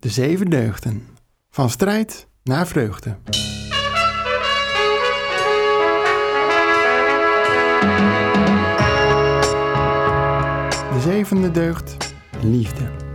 De zeven deugden. Van strijd naar vreugde. De zevende deugd, liefde.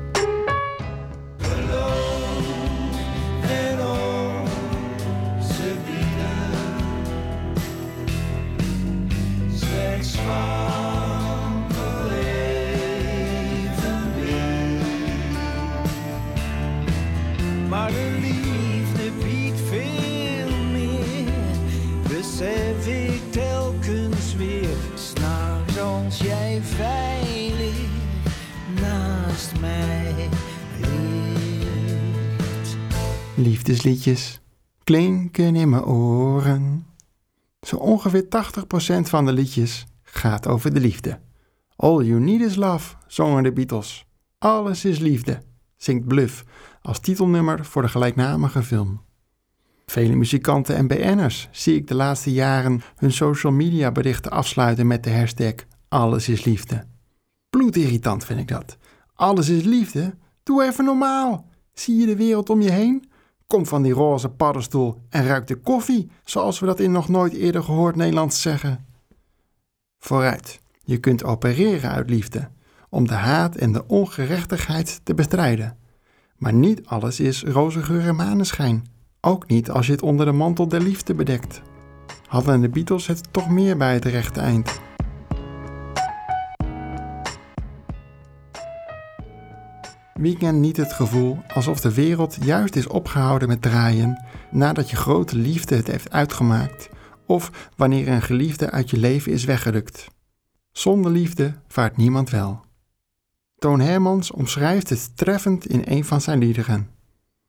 Liefdesliedjes klinken in mijn oren. Zo ongeveer 80% van de liedjes gaat over de liefde. All you need is love, zongen de Beatles. Alles is liefde, zingt Bluff als titelnummer voor de gelijknamige film. Vele muzikanten en BN'ers zie ik de laatste jaren hun social media berichten afsluiten met de hashtag Alles is liefde. Bloedirritant vind ik dat. Alles is liefde? Doe even normaal. Zie je de wereld om je heen? Kom van die roze paddenstoel en ruik de koffie, zoals we dat in nog nooit eerder gehoord Nederlands zeggen. Vooruit, je kunt opereren uit liefde, om de haat en de ongerechtigheid te bestrijden. Maar niet alles is roze geur en maneschijn. Ook niet als je het onder de mantel der liefde bedekt. Hadden de Beatles het toch meer bij het rechte eind. Wie kent niet het gevoel alsof de wereld juist is opgehouden met draaien nadat je grote liefde het heeft uitgemaakt of wanneer een geliefde uit je leven is weggerukt? Zonder liefde vaart niemand wel. Toon Hermans omschrijft het treffend in een van zijn liederen.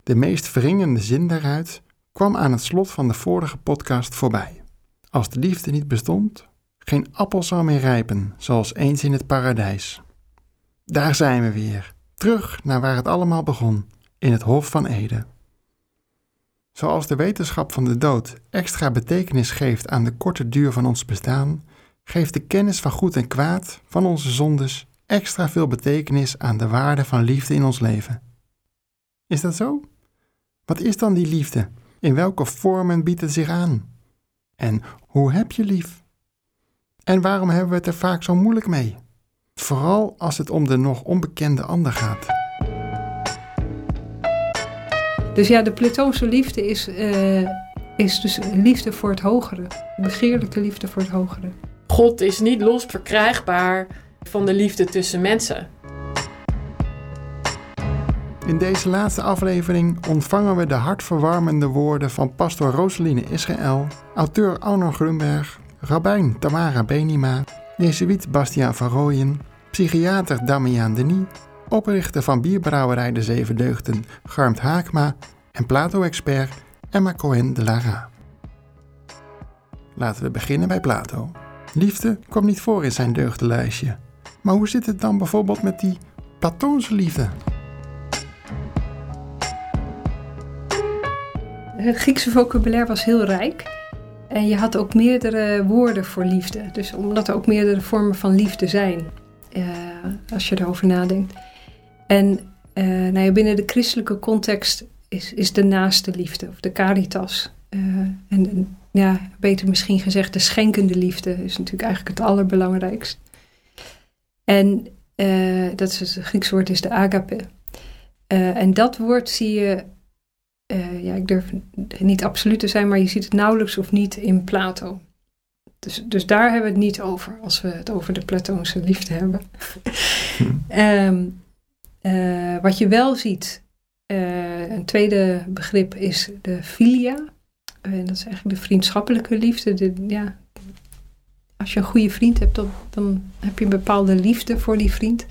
De meest wringende zin daaruit kwam aan het slot van de vorige podcast voorbij. Als de liefde niet bestond, geen appel zou meer rijpen, zoals eens in het paradijs. Daar zijn we weer, terug naar waar het allemaal begon, in het Hof van Ede. Zoals de wetenschap van de dood extra betekenis geeft aan de korte duur van ons bestaan, geeft de kennis van goed en kwaad, van onze zondes, extra veel betekenis aan de waarde van liefde in ons leven. Is dat zo? Wat is dan die liefde? In welke vormen biedt het zich aan? En hoe heb je lief? En waarom hebben we het er vaak zo moeilijk mee? Vooral als het om de nog onbekende ander gaat. Dus ja, de Platoonse liefde is, eh, is dus liefde voor het hogere. Begeerlijke liefde voor het hogere. God is niet los verkrijgbaar van de liefde tussen mensen. In deze laatste aflevering ontvangen we de hartverwarmende woorden van pastor Roseline Israël, auteur Arno Grunberg, rabbijn Tamara Benima, jezuïet Bastiaan van Rooyen, psychiater Damian Denis, oprichter van bierbrouwerij De Zeven Deugden Garmt Haakma en Plato-expert Emma Cohen de Lara. Laten we beginnen bij Plato. Liefde kwam niet voor in zijn deugdenlijstje. Maar hoe zit het dan bijvoorbeeld met die Platoonse liefde? Het Griekse vocabulaire was heel rijk. En je had ook meerdere woorden voor liefde. Dus omdat er ook meerdere vormen van liefde zijn. eh, als je erover nadenkt. En eh, nou ja, binnen de christelijke context is, is de naaste liefde. Of de caritas. Eh, en ja, beter misschien gezegd de schenkende liefde. Is natuurlijk eigenlijk het allerbelangrijkst. En dat is het Griekse woord is de agape. En dat woord zie je eh, ja, ik durf niet absoluut te zijn, maar je ziet het nauwelijks of niet in Plato. Dus, dus daar hebben we het niet over als we het over de Platoonse liefde hebben. Ehm, eh, wat je wel ziet, eh, een tweede begrip is de filia. En dat is eigenlijk de vriendschappelijke liefde. De, ja, als je een goede vriend hebt, dan, dan heb je een bepaalde liefde voor die vriend.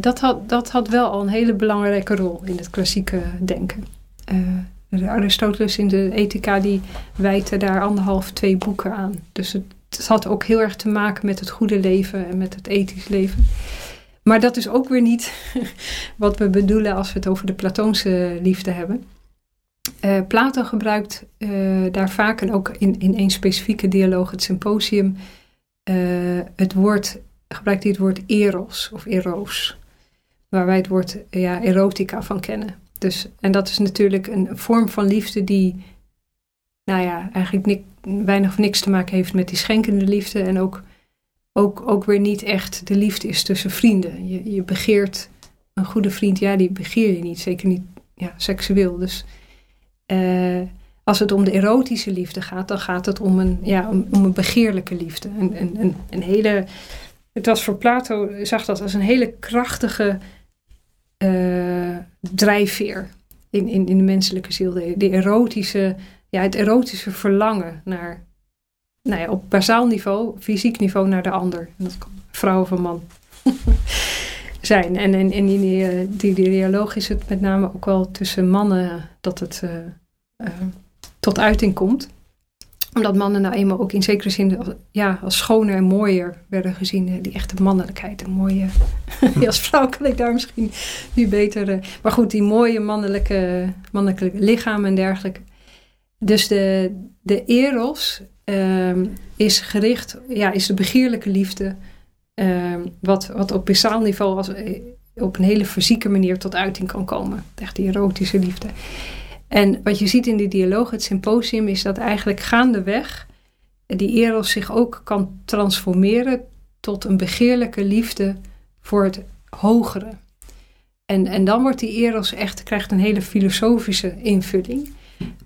Dat, had, dat had wel al een hele belangrijke rol in het klassieke denken. Uh, Aristoteles in de Ethica die wijte daar anderhalf, twee boeken aan. Dus het, had ook heel erg te maken met het goede leven en met het ethisch leven. Maar dat is ook weer niet wat we bedoelen als we het over de Platoonse liefde hebben. Uh, Plato gebruikt uh, daar vaak en ook in, in één specifieke dialoog, het symposium, uh, het woord, gebruikt hij het woord eros of eros. waar wij het woord ja, erotica van kennen. Dus, en dat is natuurlijk een vorm van liefde die, nou ja, eigenlijk weinig of niks te maken heeft met die schenkende liefde. En ook, ook, ook weer niet echt de liefde is tussen vrienden. Je, je begeert een goede vriend, ja, die begeer je niet. Zeker niet ja, seksueel. Dus uh, als het om de erotische liefde gaat, dan gaat het om een, ja, om, een begeerlijke liefde. Een, een, een, hele, het was voor Plato, zag dat als een hele krachtige uh, drijfveer in, in, in de menselijke ziel. De, de, erotische, ja, het erotische verlangen naar, nou ja, op bazaal niveau, fysiek niveau naar de ander. En dat kan vrouw of man zijn. En, en, in die, eh, die, die dialoog is het met name ook wel tussen mannen dat het uh, tot uiting komt. Omdat mannen nou eenmaal ook in zekere zin ja, als schoner en mooier werden gezien. Die echte mannelijkheid. Een mooie, als vrouw kan ik daar misschien nu beter... maar goed, die mooie mannelijke, mannelijke lichaam en dergelijke. Dus de, de eros uh, is gericht, ja, is de begeerlijke liefde... Uh, wat, wat op basaal niveau als, op een hele fysieke manier tot uiting kan komen. Echt die erotische liefde. En wat je ziet in die dialoog, het symposium, is dat eigenlijk gaandeweg die eros zich ook kan transformeren tot een begeerlijke liefde voor het hogere. En, en dan wordt die eros echt, krijgt een hele filosofische invulling.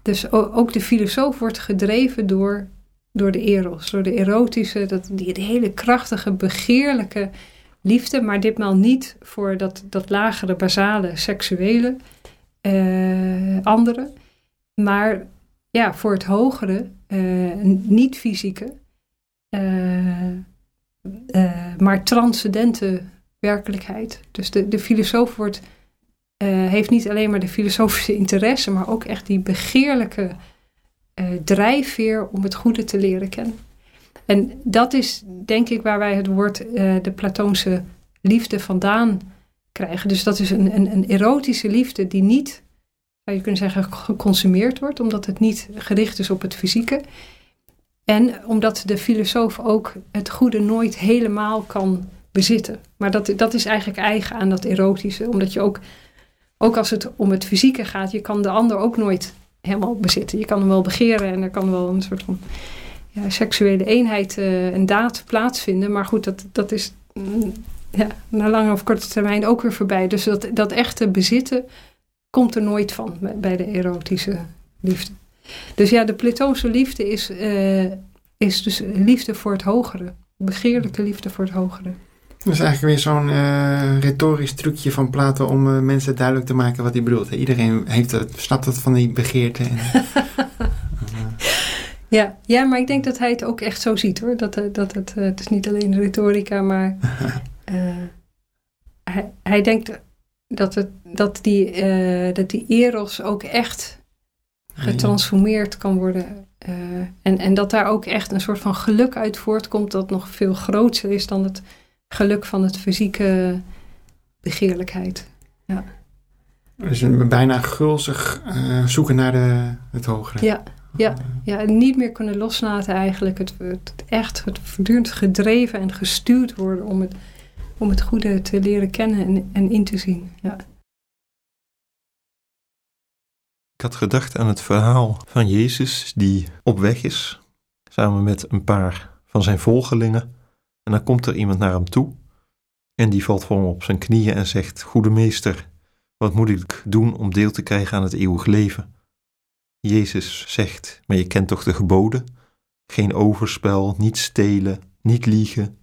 Dus ook de filosoof wordt gedreven door, door de eros, door de erotische, dat, die, die hele krachtige, begeerlijke liefde, maar ditmaal niet voor dat, dat lagere, basale, seksuele, uh, anderen. Maar ja, voor het hogere, uh, niet fysieke, uh, maar transcendente werkelijkheid. Dus de, de filosoof wordt, heeft niet alleen maar de filosofische interesse, maar ook echt die begeerlijke drijfveer om het goede te leren kennen. En dat is denk ik waar wij het woord de Platoonse liefde vandaan krijgen. Dus dat is een, een, een erotische liefde die niet, zou je kunnen zeggen, geconsumeerd wordt, omdat het niet gericht is op het fysieke. En omdat de filosoof ook het goede nooit helemaal kan bezitten. Maar dat, dat is eigenlijk eigen aan dat erotische, omdat je ook, ook als het om het fysieke gaat, je kan de ander ook nooit helemaal bezitten. Je kan hem wel begeren en er kan wel een soort van ja, seksuele eenheid uh, en daad plaatsvinden. Maar goed, dat, dat is mm, ja, na lange of korte termijn ook weer voorbij. Dus dat, dat echte bezitten komt er nooit van bij de erotische liefde. Dus ja, de Platoonse liefde is, uh, is dus liefde voor het hogere. Begeerlijke liefde voor het hogere. Dat is eigenlijk weer zo'n uh, retorisch trucje van Plato om uh, mensen duidelijk te maken wat hij bedoelt. Iedereen heeft het, snapt het van die begeerte. En, ja, ja, maar ik denk dat hij het ook echt zo ziet hoor. Dat, dat het, het is niet alleen retorica, maar uh, hij, hij, denkt dat, het, dat, die, uh, dat die eros ook echt getransformeerd kan worden. Uh, en, en dat daar ook echt een soort van geluk uit voortkomt dat nog veel groter is dan het geluk van het fysieke begeerlijkheid. Ja. Dus een bijna gulzig zoeken naar de, het hogere. Ja, ja, ja, niet meer kunnen loslaten eigenlijk. Het, het echt het voortdurend gedreven en gestuurd worden om het om het goede te leren kennen en, in te zien. Ja. Ik had gedacht aan het verhaal van Jezus die op weg is, samen met een paar van zijn volgelingen. En dan komt er iemand naar hem toe en die valt voor hem op zijn knieën en zegt: Goede meester, wat moet ik doen om deel te krijgen aan het eeuwig leven? Jezus zegt: Maar je kent toch de geboden? Geen overspel, niet stelen, niet liegen,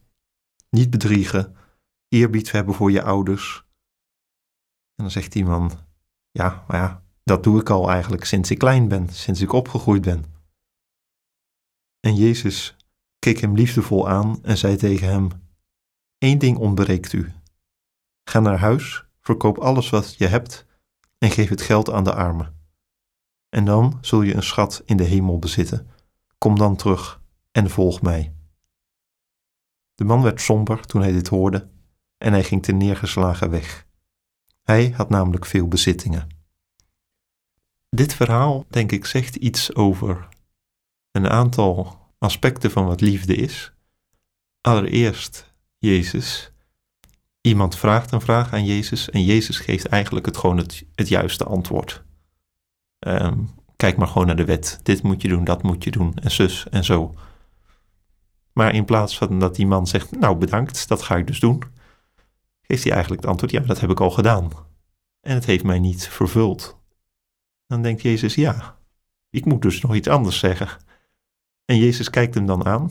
niet bedriegen, eerbied hebben voor je ouders. En dan zegt die man, ja, maar ja, dat doe ik al eigenlijk sinds ik klein ben, sinds ik opgegroeid ben. En Jezus keek hem liefdevol aan en zei tegen hem, Eén ding ontbreekt u. Ga naar huis, verkoop alles wat je hebt en geef het geld aan de armen. En dan zul je een schat in de hemel bezitten. Kom dan terug en volg mij. De man werd somber toen hij dit hoorde en hij ging te neergeslagen weg. Hij had namelijk veel bezittingen. Dit verhaal, denk ik, zegt iets over een aantal aspecten van wat liefde is. Allereerst, Jezus iemand vraagt een vraag aan Jezus en Jezus geeft eigenlijk het gewoon het, het juiste antwoord. Ehm, kijk maar gewoon naar de wet. Dit moet je doen, dat moet je doen en zus en zo. Maar in plaats van dat die man zegt, nou bedankt, dat ga ik dus doen, geeft hij eigenlijk het antwoord, ja, dat heb ik al gedaan. En het heeft mij niet vervuld. Dan denkt Jezus, ja, ik moet dus nog iets anders zeggen. En Jezus kijkt hem dan aan.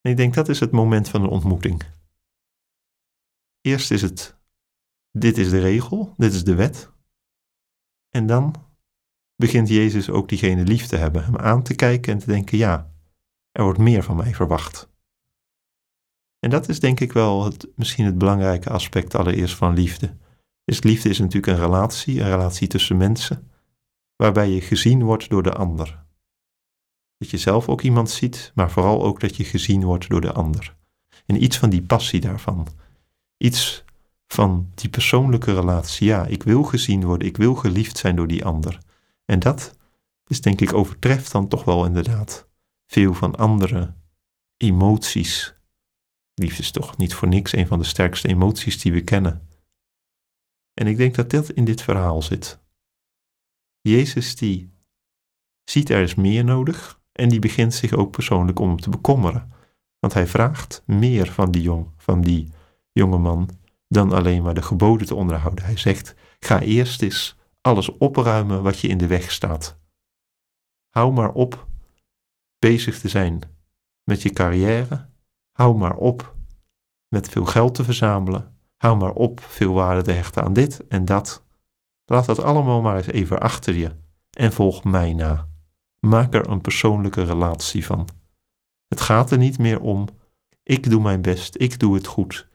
En ik denk, dat is het moment van een ontmoeting. Eerst is het, dit is de regel, dit is de wet. En dan begint Jezus ook diegene lief te hebben, hem aan te kijken en te denken, ja, er wordt meer van mij verwacht. En dat is denk ik wel het, misschien het belangrijke aspect allereerst van liefde. Dus liefde is natuurlijk een relatie, een relatie tussen mensen, waarbij je gezien wordt door de ander. Dat je zelf ook iemand ziet, maar vooral ook dat je gezien wordt door de ander. En iets van die passie daarvan, iets van die persoonlijke relatie. Ja, ik wil gezien worden, ik wil geliefd zijn door die ander. En dat is denk ik overtreft dan toch wel inderdaad veel van andere emoties. Liefde is toch niet voor niks een van de sterkste emoties die we kennen. En ik denk dat dat in dit verhaal zit. Jezus die ziet er is meer nodig en die begint zich ook persoonlijk om te bekommeren. Want hij vraagt meer van die, jong, van die jonge man dan alleen maar de geboden te onderhouden. Hij zegt: ga eerst eens alles opruimen wat je in de weg staat. Hou maar op bezig te zijn met je carrière. Hou maar op met veel geld te verzamelen. Hou maar op veel waarde te hechten aan dit en dat. Laat dat allemaal maar eens even achter je en volg mij na. Maak er een persoonlijke relatie van. Het gaat er niet meer om, ik doe mijn best, ik doe het goed,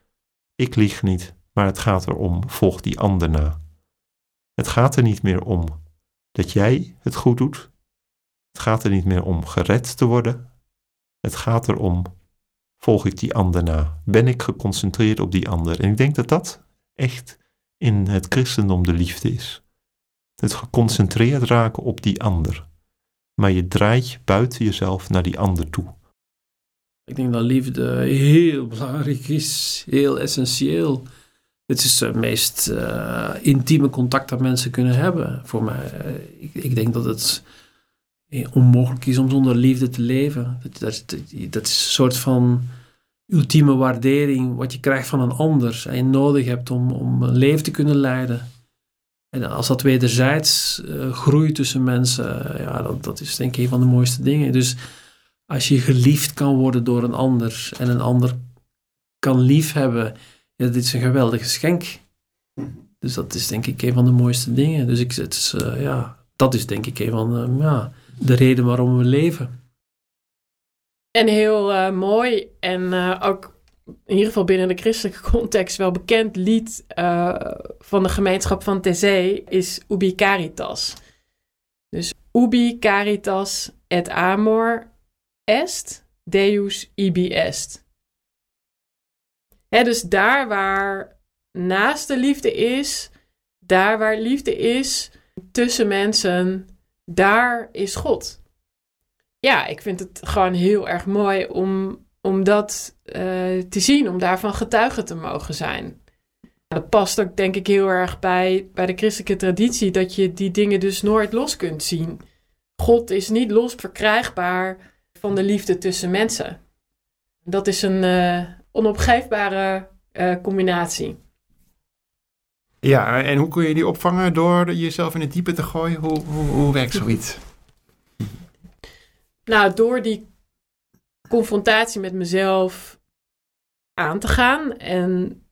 ik lieg niet, maar het gaat erom, volg die ander na. Het gaat er niet meer om dat jij het goed doet. Het gaat er niet meer om gered te worden. Het gaat erom, volg ik die ander na? Ben ik geconcentreerd op die ander? En ik denk dat dat echt in het christendom de liefde is. Het geconcentreerd raken op die ander. Maar je draait buiten jezelf naar die ander toe. Ik denk dat liefde heel belangrijk is, heel essentieel. Het is het meest uh, intieme contact dat mensen kunnen hebben. Voor mij, ik, ik, denk dat het onmogelijk is om zonder liefde te leven. Dat, dat, is een soort van ultieme waardering wat je krijgt van een ander en je nodig hebt om, om een leven te kunnen leiden. En als dat wederzijds uh, groeit tussen mensen, ja, dat, dat is denk ik een van de mooiste dingen. Dus als je geliefd kan worden door een ander en een ander kan liefhebben, ja, dit is een geweldig geschenk. Dus dat is denk ik een van de mooiste dingen. Dus ik, het is, ja, dat is denk ik een van de, ja, de reden waarom we leven. En heel uh, mooi en uh, ook in ieder geval binnen de christelijke context wel bekend lied uh, van de gemeenschap van Tezee is Ubi Caritas. Dus Ubi Caritas et amor est Deus ibi est. Hè, dus daar waar naast de liefde is, daar waar liefde is tussen mensen, daar is God. Ja, ik vind het gewoon heel erg mooi om, om dat uh, te zien, om daarvan getuige te mogen zijn. Dat past ook denk ik heel erg bij, bij de christelijke traditie, dat je die dingen dus nooit los kunt zien. God is niet los verkrijgbaar van de liefde tussen mensen. Dat is een uh, onopgeefbare uh, combinatie. Ja, en hoe kun je die opvangen door jezelf in het diepe te gooien? Hoe, hoe, hoe werkt zoiets? Nou, door die confrontatie met mezelf aan te gaan en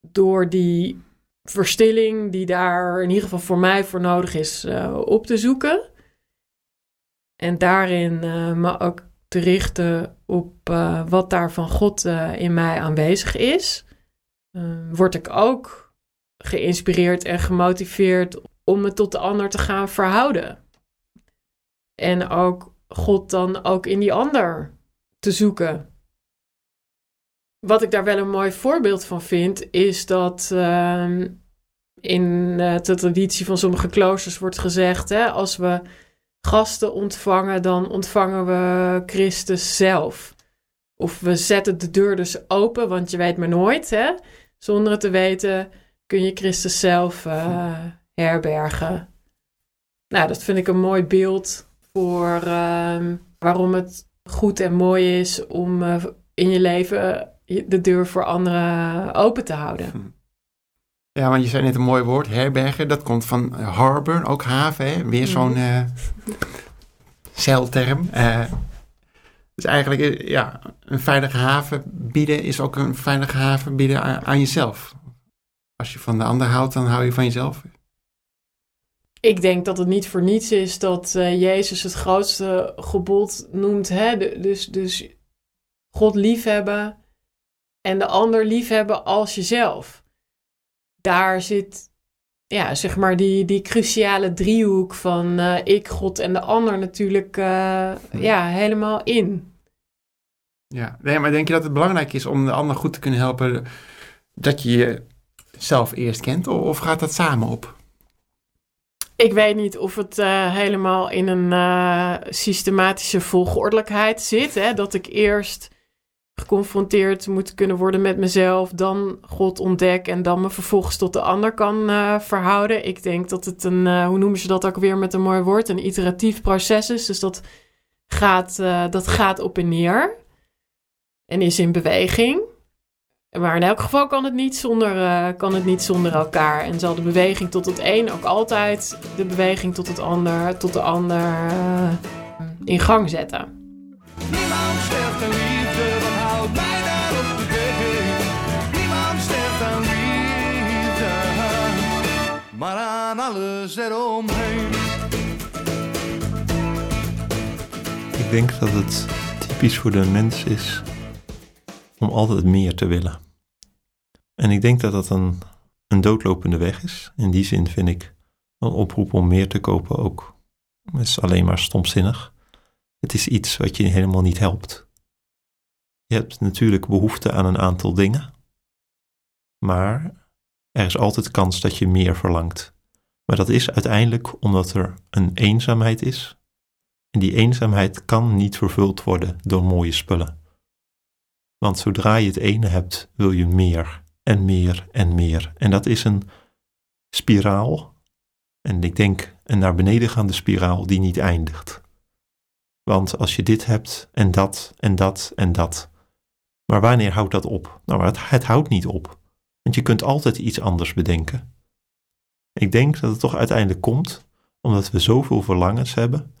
door die verstilling die daar in ieder geval voor mij voor nodig is uh, op te zoeken. En daarin uh, me ook te richten op uh, wat daar van God in mij aanwezig is. word ik ook geïnspireerd en gemotiveerd om me tot de ander te gaan verhouden. En ook God dan ook in die ander te zoeken. Wat ik daar wel een mooi voorbeeld van vind, is dat uh, in de traditie van sommige kloosters wordt gezegd: hè, als we gasten ontvangen, dan ontvangen we Christus zelf. Of we zetten de deur dus open, want je weet maar nooit. Hè? Zonder het te weten kun je Christus zelf uh, herbergen. Nou, dat vind ik een mooi beeld voor uh, waarom het goed en mooi is om uh, in je leven de deur voor anderen open te houden. Ja, want je zei net een mooi woord, herbergen. Dat komt van harbor, ook haven. Hè? Weer zo'n uh, zeilterm. Uh, dus eigenlijk, ja, een veilige haven bieden is ook een veilige haven bieden aan, aan jezelf. Als je van de ander houdt, dan hou je van jezelf. Ik denk dat het niet voor niets is dat uh, Jezus het grootste gebod noemt. Hè? Dus, dus God liefhebben en de ander liefhebben als jezelf. Daar zit, ja, zeg maar, die, die cruciale driehoek van uh, ik, God en de ander natuurlijk uh, ja, helemaal in. Ja, nee, maar denk je dat het belangrijk is om de ander goed te kunnen helpen dat je jezelf eerst kent, of gaat dat samen op? Ik weet niet of het uh, helemaal in een uh, systematische volgordelijkheid zit. Hè? Dat ik eerst geconfronteerd moet kunnen worden met mezelf, dan God ontdek en dan me vervolgens tot de ander kan uh, verhouden. Ik denk dat het een, hoe noemen ze dat ook weer met een mooi woord, een iteratief proces is. Dus dat gaat, dat gaat op en neer en is in beweging. Maar in elk geval kan het, niet zonder, uh, kan het niet zonder elkaar. En zal de beweging tot het een ook altijd de beweging tot het ander, tot de ander uh, in gang zetten. Niemand sterft aan liefde, wat houdt mij daar op de been? Niemand sterft aan liefde, maar aan alles eromheen. Ik denk dat het typisch voor de mens is om altijd meer te willen. En ik denk dat dat een, een doodlopende weg is. In die zin vind ik een oproep om meer te kopen ook. Het is alleen maar stomzinnig. Het is iets wat je helemaal niet helpt. Je hebt natuurlijk behoefte aan een aantal dingen, maar er is altijd kans dat je meer verlangt. Maar dat is uiteindelijk omdat er een eenzaamheid is. En die eenzaamheid kan niet vervuld worden door mooie spullen. Want zodra je het ene hebt, wil je meer en meer en meer. En dat is een spiraal. En ik denk een naar beneden gaande spiraal die niet eindigt. Want als je dit hebt en dat en dat en dat. Maar wanneer houdt dat op? Nou, het, het houdt niet op. Want je kunt altijd iets anders bedenken. Ik denk dat het toch uiteindelijk komt omdat we zoveel verlangens hebben.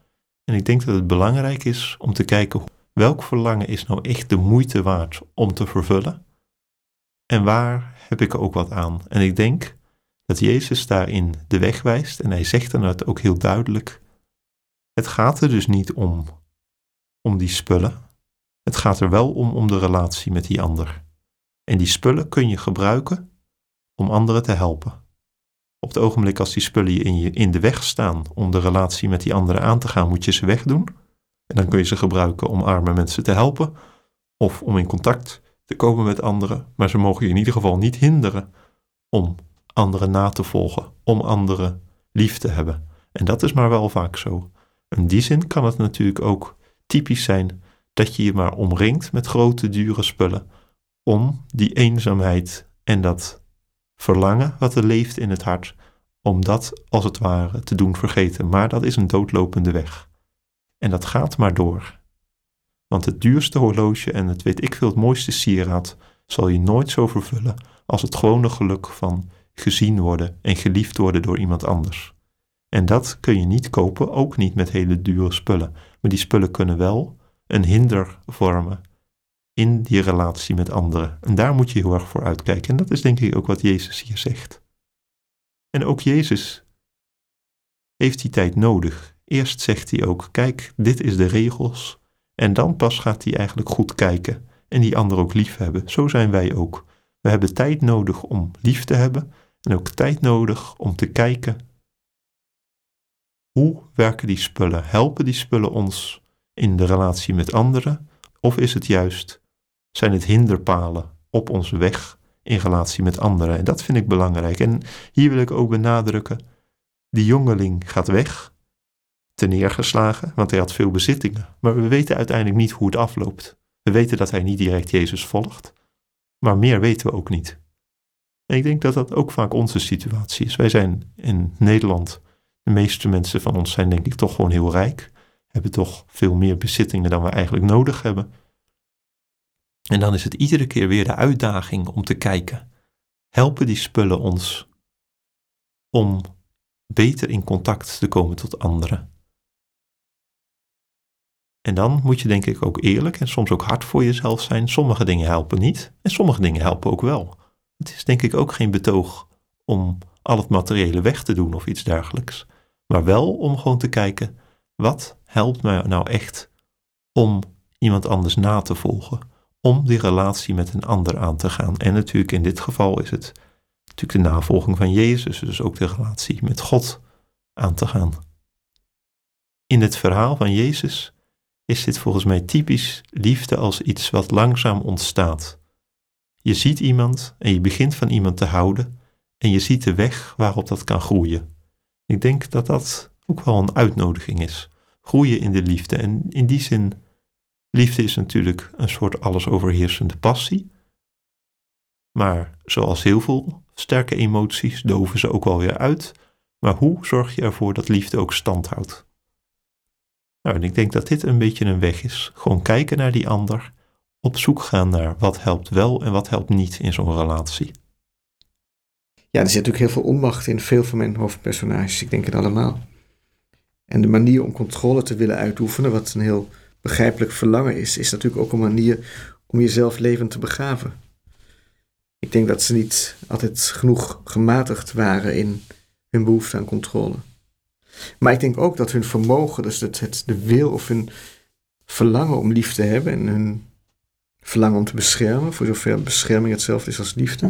En ik denk dat het belangrijk is om te kijken welk verlangen is nou echt de moeite waard om te vervullen? En waar heb ik ook wat aan? En ik denk dat Jezus daarin de weg wijst en hij zegt het ook heel duidelijk. Het gaat er dus niet om, om die spullen. Het gaat er wel om, om de relatie met die ander. En die spullen kun je gebruiken om anderen te helpen. Op het ogenblik als die spullen je in, je in de weg staan om de relatie met die anderen aan te gaan, moet je ze wegdoen. En dan kun je ze gebruiken om arme mensen te helpen of om in contact te komen met anderen. Maar ze mogen je in ieder geval niet hinderen om anderen na te volgen, om anderen lief te hebben. En dat is maar wel vaak zo. In die zin kan het natuurlijk ook typisch zijn dat je je maar omringt met grote, dure spullen om die eenzaamheid en dat verlangen wat er leeft in het hart, om dat als het ware te doen vergeten. Maar dat is een doodlopende weg. En dat gaat maar door. Want het duurste horloge en het weet ik veel het mooiste sieraad zal je nooit zo vervullen als het gewone geluk van gezien worden en geliefd worden door iemand anders. En dat kun je niet kopen, ook niet met hele dure spullen. Maar die spullen kunnen wel een hinder vormen in die relatie met anderen. En daar moet je heel erg voor uitkijken. En dat is denk ik ook wat Jezus hier zegt. En ook Jezus heeft die tijd nodig. Eerst zegt hij ook: Kijk, dit is de regels. En dan pas gaat hij eigenlijk goed kijken en die ander ook lief hebben. Zo zijn wij ook. We hebben tijd nodig om lief te hebben en ook tijd nodig om te kijken hoe werken die spullen? Helpen die spullen ons in de relatie met anderen? Of is het juist, zijn het hinderpalen op onze weg in relatie met anderen? En dat vind ik belangrijk. En hier wil ik ook benadrukken, die jongeling gaat weg neergeslagen, want hij had veel bezittingen. Maar we weten uiteindelijk niet hoe het afloopt. We weten dat hij niet direct Jezus volgt, maar meer weten we ook niet. En ik denk dat dat ook vaak onze situatie is. Wij zijn in Nederland, de meeste mensen van ons zijn denk ik toch gewoon heel rijk, hebben toch veel meer bezittingen dan we eigenlijk nodig hebben. En dan is het iedere keer weer de uitdaging om te kijken, helpen die spullen ons om beter in contact te komen tot anderen? En dan moet je denk ik ook eerlijk en soms ook hard voor jezelf zijn. Sommige dingen helpen niet en sommige dingen helpen ook wel. Het is denk ik ook geen betoog om al het materiële weg te doen of iets dergelijks. Maar wel om gewoon te kijken, wat helpt mij nou echt om iemand anders na te volgen? Om die relatie met een ander aan te gaan. En natuurlijk in dit geval is het natuurlijk de navolging van Jezus, dus ook de relatie met God aan te gaan. In het verhaal van Jezus is dit volgens mij typisch liefde als iets wat langzaam ontstaat. Je ziet iemand en je begint van iemand te houden en je ziet de weg waarop dat kan groeien. Ik denk dat dat ook wel een uitnodiging is. Groeien in de liefde. En in die zin, liefde is natuurlijk een soort alles overheersende passie. Maar zoals heel veel sterke emoties doven ze ook wel weer uit. Maar hoe zorg je ervoor dat liefde ook stand houdt? Nou, en ik denk dat dit een beetje een weg is. Gewoon kijken naar die ander, op zoek gaan naar wat helpt wel en wat helpt niet in zo'n relatie. Ja, er zit natuurlijk heel veel onmacht in veel van mijn hoofdpersonages. Ik denk het allemaal. En de manier om controle te willen uitoefenen, wat een heel begrijpelijk verlangen is, is natuurlijk ook een manier om jezelf levend te begraven. Ik denk dat ze niet altijd genoeg gematigd waren in hun behoefte aan controle. Maar ik denk ook dat hun vermogen, dus het, de wil of hun verlangen om lief te hebben en hun verlangen om te beschermen, voor zover bescherming hetzelfde is als liefde,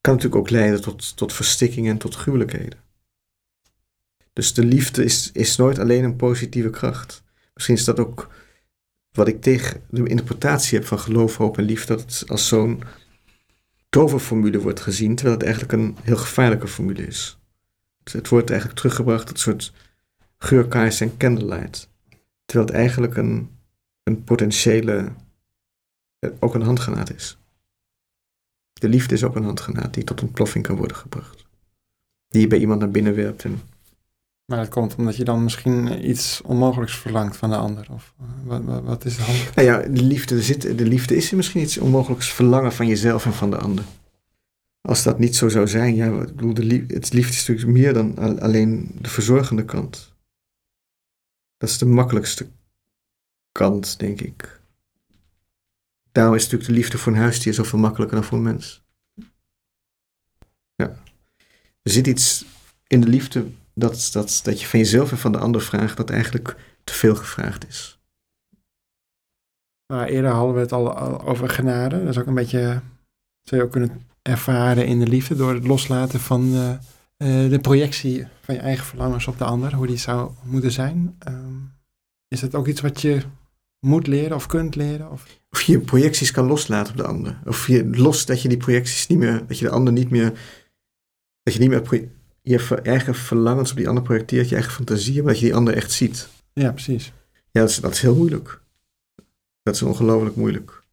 kan natuurlijk ook leiden tot, tot verstikking en tot gruwelijkheden. Dus de liefde is, is nooit alleen een positieve kracht. Misschien is dat ook wat ik tegen de interpretatie heb van geloof, hoop en liefde, dat het als zo'n toverformule wordt gezien, terwijl het eigenlijk een heel gevaarlijke formule is. Het wordt eigenlijk teruggebracht tot een soort geurkaars en candlelight. Terwijl het eigenlijk een, een potentiële, eh, ook een handgranaat is. De liefde is ook een handgranaat die tot ontploffing kan worden gebracht. Die je bij iemand naar binnen werpt. En... Maar dat komt omdat je dan misschien iets onmogelijks verlangt van de ander. Of eh, wat, wat, is de hand? Nou ja, de liefde, zit, de liefde is misschien iets onmogelijks verlangen van jezelf en van de ander. Als dat niet zo zou zijn, ja, ik bedoel, de liefde, het liefde is natuurlijk meer dan alleen de verzorgende kant. Dat is de makkelijkste kant, denk ik. Daarom is natuurlijk de liefde voor een huisdier zoveel makkelijker dan voor een mens. Ja. Er zit iets in de liefde dat, dat, dat je van jezelf en van de ander vraagt, dat eigenlijk te veel gevraagd is. Maar eerder hadden we het al, al over genade. Dat is ook een beetje, zou je ook kunnen ervaren in de liefde door het loslaten van de, uh, de projectie van je eigen verlangens op de ander, hoe die zou moeten zijn. Um, is dat ook iets wat je moet leren of kunt leren? Of? of je projecties kan loslaten op de ander. Of je los dat je die projecties niet meer, dat je de ander niet meer, dat je niet meer je eigen verlangens op die ander projecteert, je eigen fantasie, maar dat je die ander echt ziet. Ja, precies. Ja, dat is, dat is heel moeilijk. Dat is ongelooflijk moeilijk.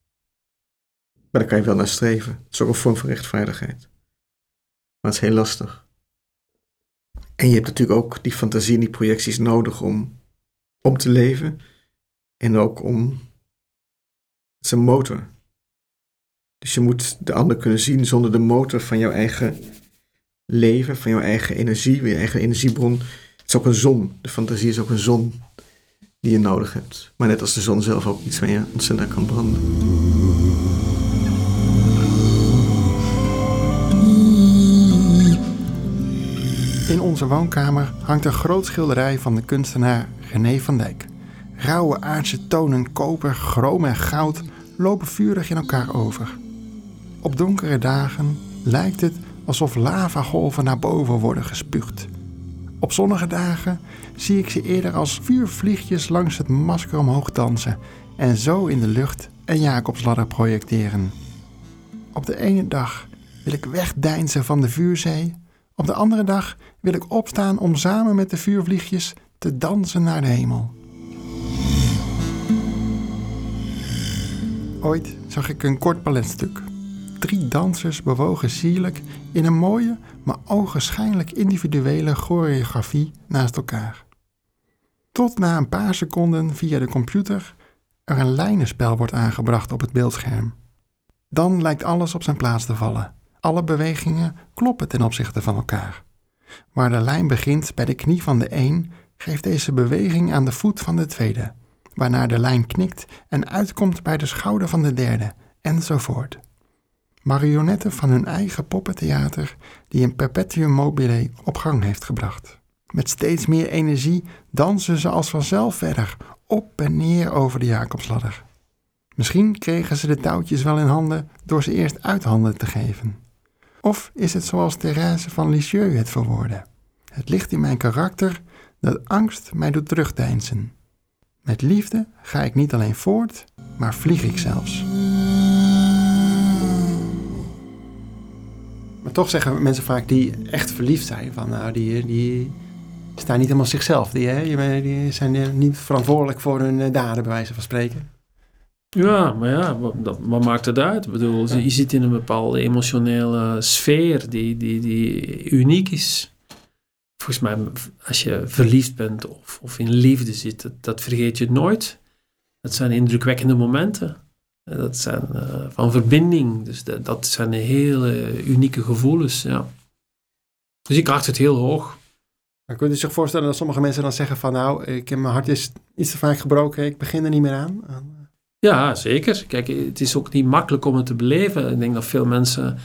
Maar daar kan je wel naar streven. Het is ook een vorm van rechtvaardigheid. Maar het is heel lastig. En je hebt natuurlijk ook die fantasie en die projecties nodig om, om te leven. En ook om. Het is een motor. Dus je moet de ander kunnen zien zonder de motor van jouw eigen leven, van jouw eigen energie, je eigen energiebron. Het is ook een zon. De fantasie is ook een zon die je nodig hebt. Maar net als de zon zelf ook iets waar je ontzettend kan branden. In onze woonkamer hangt een groot schilderij van de kunstenaar René van Dijk. Rauwe aardse tonen koper, chroom en goud lopen vurig in elkaar over. Op donkere dagen lijkt het alsof lavagolven naar boven worden gespuugd. Op zonnige dagen zie ik ze eerder als vuurvliegjes langs het masker omhoog dansen en zo in de lucht een Jacobsladder projecteren. Op de ene dag wil ik wegdeinzen van de vuurzee op de andere dag wil ik opstaan om samen met de vuurvliegjes te dansen naar de hemel. Ooit zag ik een kort balletstuk. Drie dansers bewogen sierlijk in een mooie, maar ogenschijnlijk individuele choreografie naast elkaar. Tot na een paar seconden via de computer er een lijnenspel wordt aangebracht op het beeldscherm. Dan lijkt alles op zijn plaats te vallen. Alle bewegingen kloppen ten opzichte van elkaar. Waar de lijn begint bij de knie van de een, geeft deze beweging aan de voet van de tweede, waarna de lijn knikt en uitkomt bij de schouder van de derde, enzovoort. Marionetten van hun eigen poppentheater die een perpetuum mobile op gang heeft gebracht. Met steeds meer energie dansen ze als vanzelf verder, op en neer over de Jacobsladder. Misschien kregen ze de touwtjes wel in handen door ze eerst uit handen te geven. Of is het zoals Thérèse van Lisieux het verwoordde? Het ligt in mijn karakter dat angst mij doet terugdeinzen. Met liefde ga ik niet alleen voort, maar vlieg ik zelfs. Maar toch zeggen mensen vaak die echt verliefd zijn, van nou, die, die staan niet helemaal zichzelf. Die, hè, die zijn niet verantwoordelijk voor hun eh, daden, bij wijze van spreken. Ja, maar ja, wat, wat maakt het uit? Ik bedoel, je zit in een bepaalde emotionele sfeer die, die, die uniek is. Volgens mij, als je verliefd bent of, of in liefde zit, dat, dat vergeet je nooit. Dat zijn indrukwekkende momenten. Dat zijn uh, van verbinding. Dus dat, dat zijn hele unieke gevoelens, ja. Dus ik acht het heel hoog. Maar kunt u zich voorstellen dat sommige mensen dan zeggen van... nou, ik heb mijn hart is iets te vaak gebroken, ik begin er niet meer aan? Ja, zeker. Kijk, het is ook niet makkelijk om het te beleven. Ik denk dat veel mensen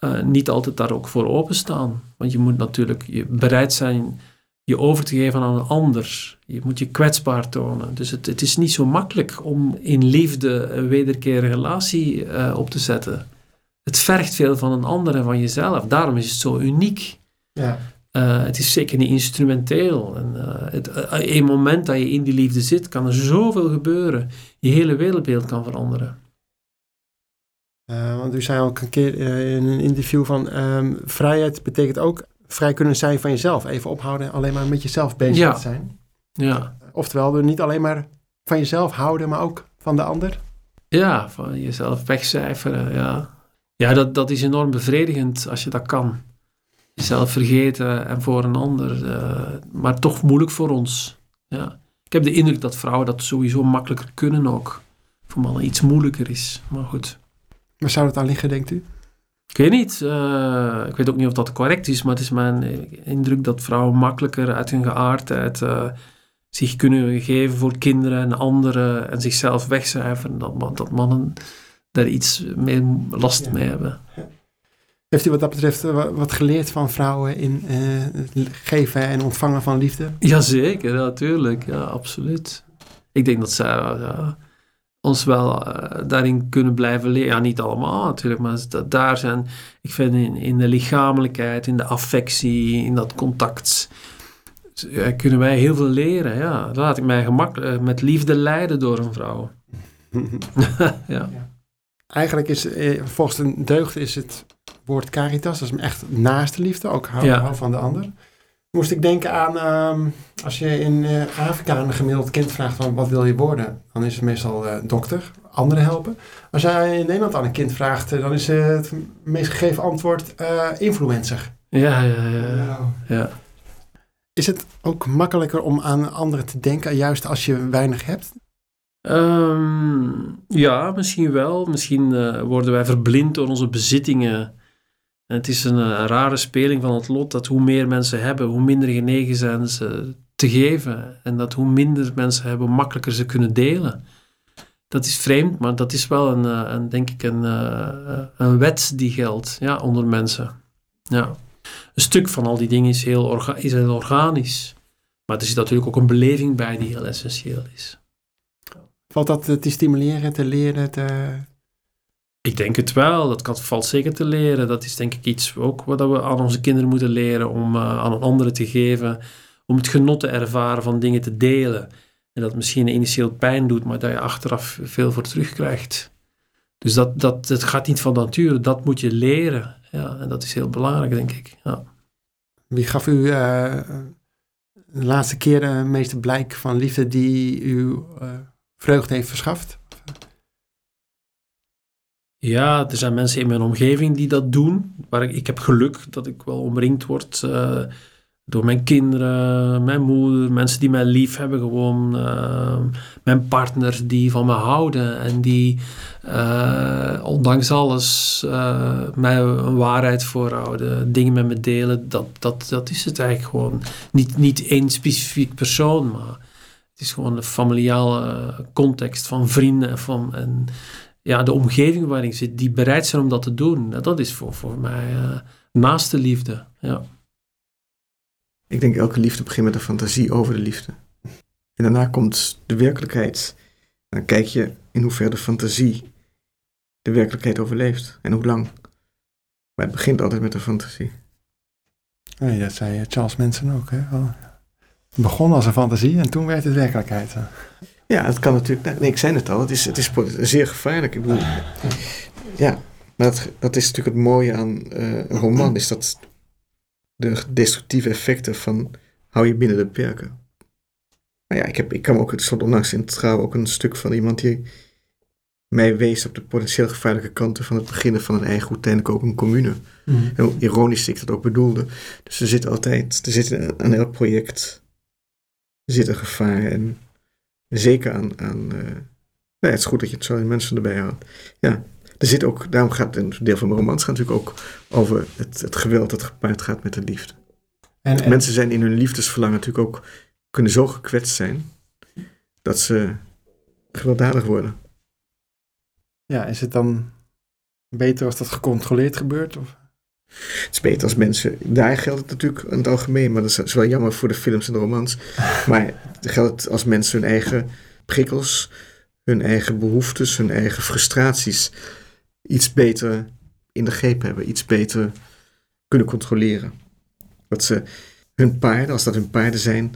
uh, niet altijd daar ook voor openstaan. Want je moet natuurlijk je bereid zijn je over te geven aan een ander. Je moet je kwetsbaar tonen. Dus het, het is niet zo makkelijk om in liefde een wederkerige relatie uh, op te zetten. Het vergt veel van een ander en van jezelf. Daarom is het zo uniek. Ja. Uh, het is zeker niet instrumenteel. En, uh, het, uh, een moment dat je in die liefde zit, kan er zoveel gebeuren. Je hele wereldbeeld kan veranderen. want u zei ook een keer in een interview van um, vrijheid betekent ook vrij kunnen zijn van jezelf. Even ophouden, alleen maar met jezelf bezig ja. te zijn. Ja. Oftewel, niet alleen maar van jezelf houden, maar ook van de ander. Ja, van jezelf wegcijferen, ja. Ja, dat, dat is enorm bevredigend als je dat kan. Jezelf vergeten en voor een ander. Uh, maar toch moeilijk voor ons. Ja. Ik heb de indruk dat vrouwen dat sowieso makkelijker kunnen ook. Voor mannen iets moeilijker is. Maar goed. Waar zou het aan liggen, denkt u? Ik weet niet. Uh, ik weet ook niet of dat correct is, maar het is mijn indruk dat vrouwen makkelijker uit hun geaardheid uh, zich kunnen geven voor kinderen en anderen en zichzelf wegcijferen. Dat, dat mannen daar iets meer last ja. mee hebben. Ja. Heeft u wat dat betreft wat geleerd van vrouwen in uh, het geven en ontvangen van liefde? Jazeker, natuurlijk. Ja, absoluut. Ik denk dat zij uh, ons wel uh, daarin kunnen blijven leren. Ja, niet allemaal natuurlijk, maar dat, daar zijn, ik vind in, in de lichamelijkheid, in de affectie, in dat contact, kunnen wij heel veel leren. Ja, laat ik mij gemakkelijk met liefde leiden door een vrouw. ja. Eigenlijk is volgens een deugd is het woord caritas, dat is echt naaste liefde, ook hou, ja. hou van de ander. Moest ik denken aan, um, als je in uh, Afrika een gemiddeld kind vraagt van wat wil je worden, dan is het meestal uh, dokter, anderen helpen. Als jij in Nederland aan een kind vraagt, uh, dan is het meest gegeven antwoord influencer. Ja, ja, ja. Is het ook makkelijker om aan anderen te denken, juist als je weinig hebt? Um, ja, misschien wel. Misschien worden wij verblind door onze bezittingen en het is een, een, rare speling van het lot dat hoe meer mensen hebben, hoe minder genegen zijn ze te geven. En dat hoe minder mensen hebben, makkelijker ze kunnen delen. Dat is vreemd, maar dat is wel een, een denk ik een, een wet die geldt ja, onder mensen. Ja. Een stuk van al die dingen is heel, is heel organisch. Maar er zit natuurlijk ook een beleving bij die heel essentieel is. Valt dat te stimuleren, te leren, te, ik denk het wel. Dat kan, valt zeker te leren. Dat is denk ik iets ook wat we aan onze kinderen moeten leren om uh, aan anderen te geven. Om het genot te ervaren van dingen te delen. En dat misschien initieel pijn doet, maar dat je achteraf veel voor terugkrijgt. Dus dat, dat, dat gaat niet van nature. Dat moet je leren. Ja, en dat is heel belangrijk, denk ik. Ja. Wie gaf u uh, de laatste keer de meeste blijk van liefde die u uh, vreugde heeft verschaft? Ja, er zijn mensen in mijn omgeving die dat doen. Maar ik, heb geluk dat ik wel omringd word uh, door mijn kinderen, mijn moeder, mensen die mij lief hebben gewoon. Uh, mijn partners die van me houden en die uh, ondanks alles mij een waarheid voorhouden, dingen met me delen. Dat, dat, dat is het eigenlijk gewoon. Niet, niet één specifiek persoon, maar het is gewoon een familiale context van vrienden van, en ja, de omgeving waarin ik zit, die bereid zijn om dat te doen. Dat is voor, voor mij uh, naaste liefde. Ja. Ik denk elke liefde begint met een fantasie over de liefde. En daarna komt de werkelijkheid. Dan kijk je in hoeverre de fantasie de werkelijkheid overleeft en hoe lang. Maar het begint altijd met een fantasie. Nee, dat zei Charles Manson ook. Hè? Het begon als een fantasie en toen werd het werkelijkheid. Ja, het kan natuurlijk. Nee, ik zei het al, het is, het is zeer gevaarlijk. Ik bedoel, ja, maar dat, dat is natuurlijk het mooie aan uh, een roman, is dat de destructieve effecten van hou je binnen de perken. Nou ja, ik, heb, ik kan ook, het stond onlangs in trouw ook een stuk van iemand die mij wees op de potentieel gevaarlijke kanten van het beginnen van een eigen uiteindelijk ook een commune. Mm. Hoe ironisch ik dat ook bedoelde. Dus er zit altijd, er zit aan elk project zit een gevaar en Zeker aan. aan uh, het is goed dat je het zo in mensen erbij houdt. Ja, er zit ook, daarom gaat een deel van mijn romans gaat natuurlijk ook over het, het geweld dat gepaard gaat met de liefde. En, Mensen zijn in hun liefdesverlangen natuurlijk ook, kunnen zo gekwetst zijn dat ze gewelddadig worden. Ja, is het dan beter als dat gecontroleerd gebeurt? Of? Het is beter als mensen. Daar geldt het natuurlijk in het algemeen, maar dat is wel jammer voor de films en de romans. Maar het geldt als mensen hun eigen prikkels, hun eigen behoeftes, hun eigen frustraties iets beter in de greep hebben, iets beter kunnen controleren. Dat ze hun paarden, als dat hun paarden zijn,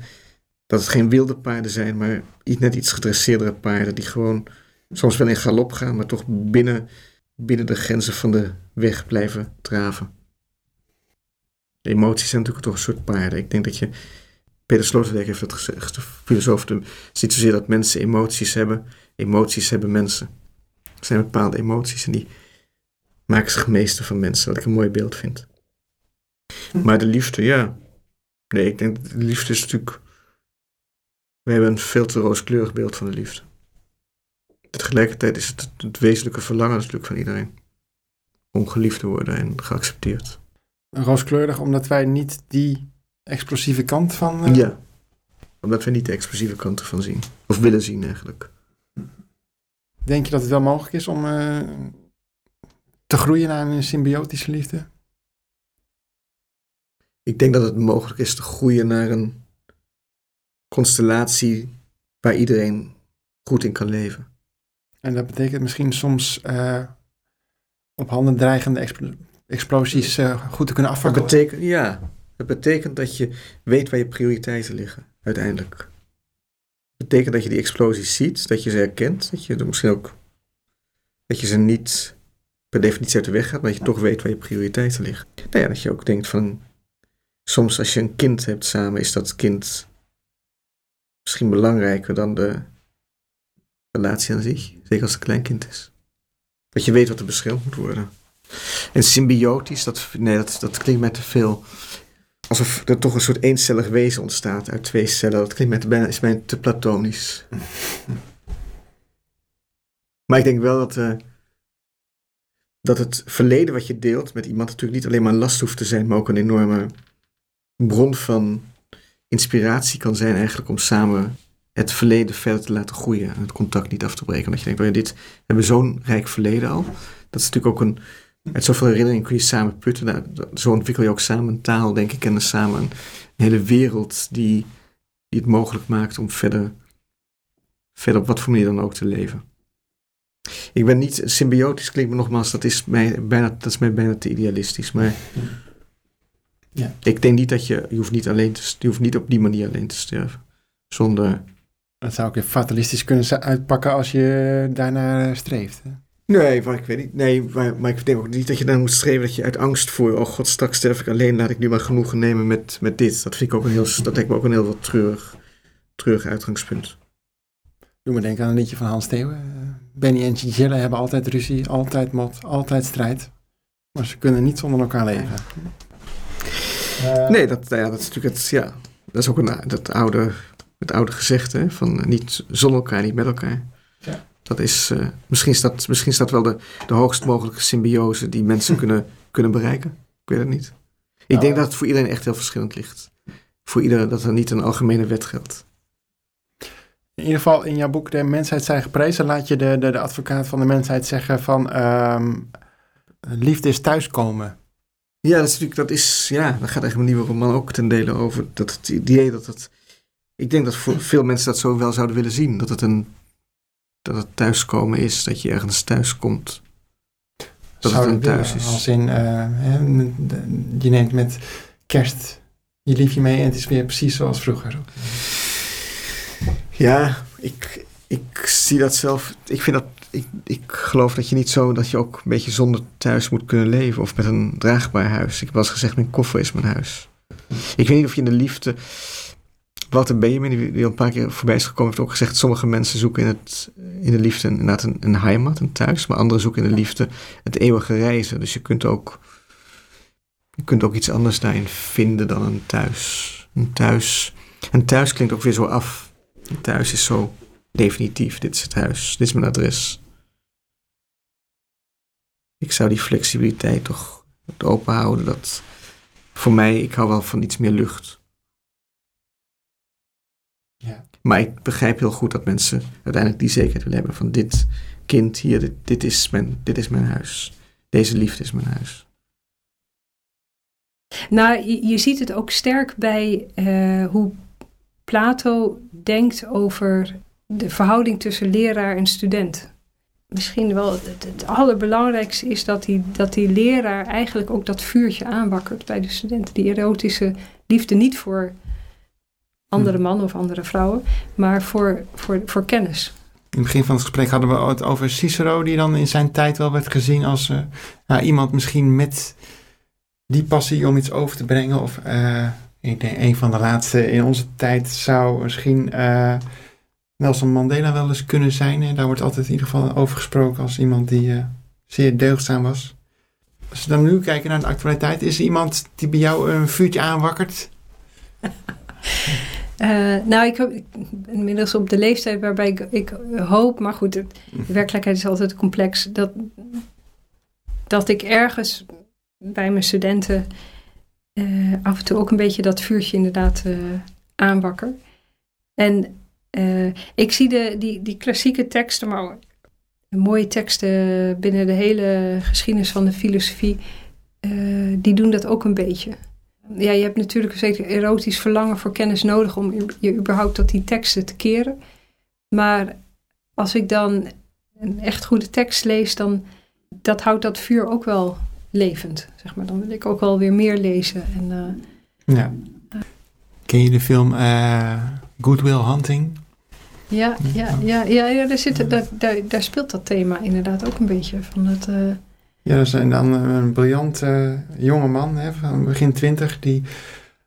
dat het geen wilde paarden zijn, maar net iets gedresseerdere paarden die gewoon soms wel in galop gaan, maar toch binnen, binnen de grenzen van de weg blijven draven. De emoties zijn natuurlijk toch een soort paarden. Ik denk dat je. Peter Sloterdijk heeft het gezegd, filosoof. Het is niet zozeer dat mensen emoties hebben. Emoties hebben mensen. Er zijn bepaalde emoties en die maken zich meester van mensen, wat ik een mooi beeld vind. Maar de liefde, ja. Nee, ik denk dat de liefde is natuurlijk. We hebben een veel te rooskleurig beeld van de liefde. Tegelijkertijd is het het wezenlijke verlangen natuurlijk van iedereen. Om geliefd te worden en geaccepteerd rooskleurig omdat wij niet die explosieve kant van... Uh... Ja, omdat we niet de explosieve kant ervan zien. Of willen zien eigenlijk. Denk je dat het wel mogelijk is om uh, te groeien naar een symbiotische liefde? Ik denk dat het mogelijk is te groeien naar een constellatie waar iedereen goed in kan leven. En dat betekent misschien soms uh, op handen dreigende explosies uh, goed te kunnen. Dat betekent, ja, dat betekent dat je weet waar je prioriteiten liggen, uiteindelijk. Dat betekent dat je die explosies ziet, dat je ze herkent, dat je er misschien ook, dat je ze niet per definitie uit de weg gaat, maar dat je toch weet waar je prioriteiten liggen. Nou ja, dat je ook denkt van, soms als je een kind hebt samen, is dat kind misschien belangrijker dan de relatie aan zich, zeker als het een klein kind is. Dat je weet wat er beschermd moet worden. En symbiotisch, dat, nee, dat, dat klinkt mij te veel. Alsof er toch een soort eencellig wezen ontstaat uit twee cellen. Dat klinkt mij te, is mij te platonisch. maar ik denk wel dat, uh, dat het verleden wat je deelt met iemand natuurlijk niet alleen maar last hoeft te zijn, maar ook een enorme bron van inspiratie kan zijn eigenlijk om samen het verleden verder te laten groeien en het contact niet af te breken. Omdat je denkt, oh dit, we hebben zo'n rijk verleden al. Dat is natuurlijk ook een, met zoveel herinneringen kun je samen putten. Nou, zo ontwikkel je ook samen een taal, denk ik, en samen een, hele wereld die, die het mogelijk maakt om verder, verder op wat voor manier dan ook te leven. Ik ben niet symbiotisch, klinkt me nogmaals, dat is mij bijna, dat is mij bijna te idealistisch. Maar ja. ik denk niet dat je, je hoeft niet, alleen te, je hoeft niet op die manier alleen te sterven. Zonder... Dat zou ook weer fatalistisch kunnen uitpakken als je daarnaar streeft. Hè? Nee, maar ik weet niet. Nee, maar, maar ik denk ook niet dat je dan moet streven dat je uit angst voor, oh god, straks sterf ik alleen, laat ik nu maar genoegen nemen met, met dit. Dat vind ik ook een heel, dat denk ik ook een heel wat treurig, treurig uitgangspunt. Doe me denken aan een liedje van Hans Theeuwen. Eh, Benny en Giselle hebben altijd ruzie, altijd mot, altijd strijd. Maar ze kunnen niet zonder elkaar leven. Uh, nee, dat, ja, dat is natuurlijk het, ja, dat is ook een, dat oude, het oude gezegde van niet zonder elkaar, niet met elkaar. Ja. Dat is, uh, misschien, is dat, misschien is dat wel de, de hoogst mogelijke symbiose die mensen kunnen, kunnen bereiken. Ik weet het niet. Ik Nou, denk dat het voor iedereen echt heel verschillend ligt. Voor iedereen dat er niet een algemene wet geldt. In ieder geval in jouw boek De Mensheid zij geprezen laat je de, de, de advocaat van de mensheid zeggen van um, liefde is thuiskomen. Ja, dat is natuurlijk, dat is, ja, daar gaat eigenlijk mijn nieuwe roman ook ten dele over. Dat het idee dat het, ik denk dat voor veel mensen dat zo wel zouden willen zien. Dat het een, dat het thuiskomen is, dat je ergens thuis komt. Dat Zou het een thuis is. Als in, uh, hè, je neemt met kerst je liefje mee en het is weer precies zoals vroeger. Ja, ik, ik zie dat zelf. Ik vind dat. Ik, ik geloof dat je niet zo. dat je ook een beetje zonder thuis moet kunnen leven. of met een draagbaar huis. Ik heb wel eens gezegd: mijn koffer is mijn huis. Ik weet niet of je in de liefde. Walter Benjamin, die al een paar keer voorbij is gekomen, heeft ook gezegd: sommige mensen zoeken in, het, in de liefde inderdaad een, een heimat, een thuis. maar anderen zoeken in de liefde het eeuwige reizen. Dus je kunt ook. Je kunt ook iets anders daarin vinden dan een thuis. Een thuis. En thuis klinkt ook weer zo af. Thuis is zo definitief. Dit is het huis. Dit is mijn adres. Ik zou die flexibiliteit toch open houden. Dat voor mij, ik hou wel van iets meer lucht. Maar ik begrijp heel goed dat mensen uiteindelijk die zekerheid willen hebben van dit kind hier, dit, is, mijn, dit is mijn huis. Deze liefde is mijn huis. Nou, je, ziet het ook sterk bij uh, hoe Plato denkt over de verhouding tussen leraar en student. Misschien wel het, allerbelangrijkste is dat die, dat die leraar eigenlijk ook dat vuurtje aanwakkert bij de studenten. Die erotische liefde niet voor andere mannen of andere vrouwen, maar voor, voor, voor kennis. In het begin van het gesprek hadden we het over Cicero, die dan in zijn tijd wel werd gezien als uh, nou, iemand misschien met die passie om iets over te brengen. Of uh, ik denk een van de laatste in onze tijd zou misschien uh, Nelson Mandela wel eens kunnen zijn. En daar wordt altijd in ieder geval over gesproken als iemand die zeer deugdzaam was. Als we dan nu kijken naar de actualiteit, is er iemand die bij jou een vuurtje aanwakkert? Uh, nou, ik, ik ben inmiddels op de leeftijd waarbij ik, ik hoop, maar goed, de werkelijkheid is altijd complex, dat, dat ik ergens bij mijn studenten uh, af en toe ook een beetje dat vuurtje inderdaad uh, aanwakker. En ik zie de, die, die klassieke teksten, maar mooie teksten binnen de hele geschiedenis van de filosofie, die doen dat ook een beetje. Ja, je hebt natuurlijk een zeker erotisch verlangen voor kennis nodig om je überhaupt tot die teksten te keren. Maar als ik dan een echt goede tekst lees, dan dat houdt dat vuur ook wel levend, zeg maar. Dan wil ik ook wel weer meer lezen. En, uh, ja. Uh, Ken je de film uh, Good Will Hunting? Ja, ja, ja, ja, ja daar, zit, daar, daar, daar, speelt dat thema inderdaad ook een beetje. Van het, uh, ja, dat is dan een briljant uh, jonge man hè, van begin twintig die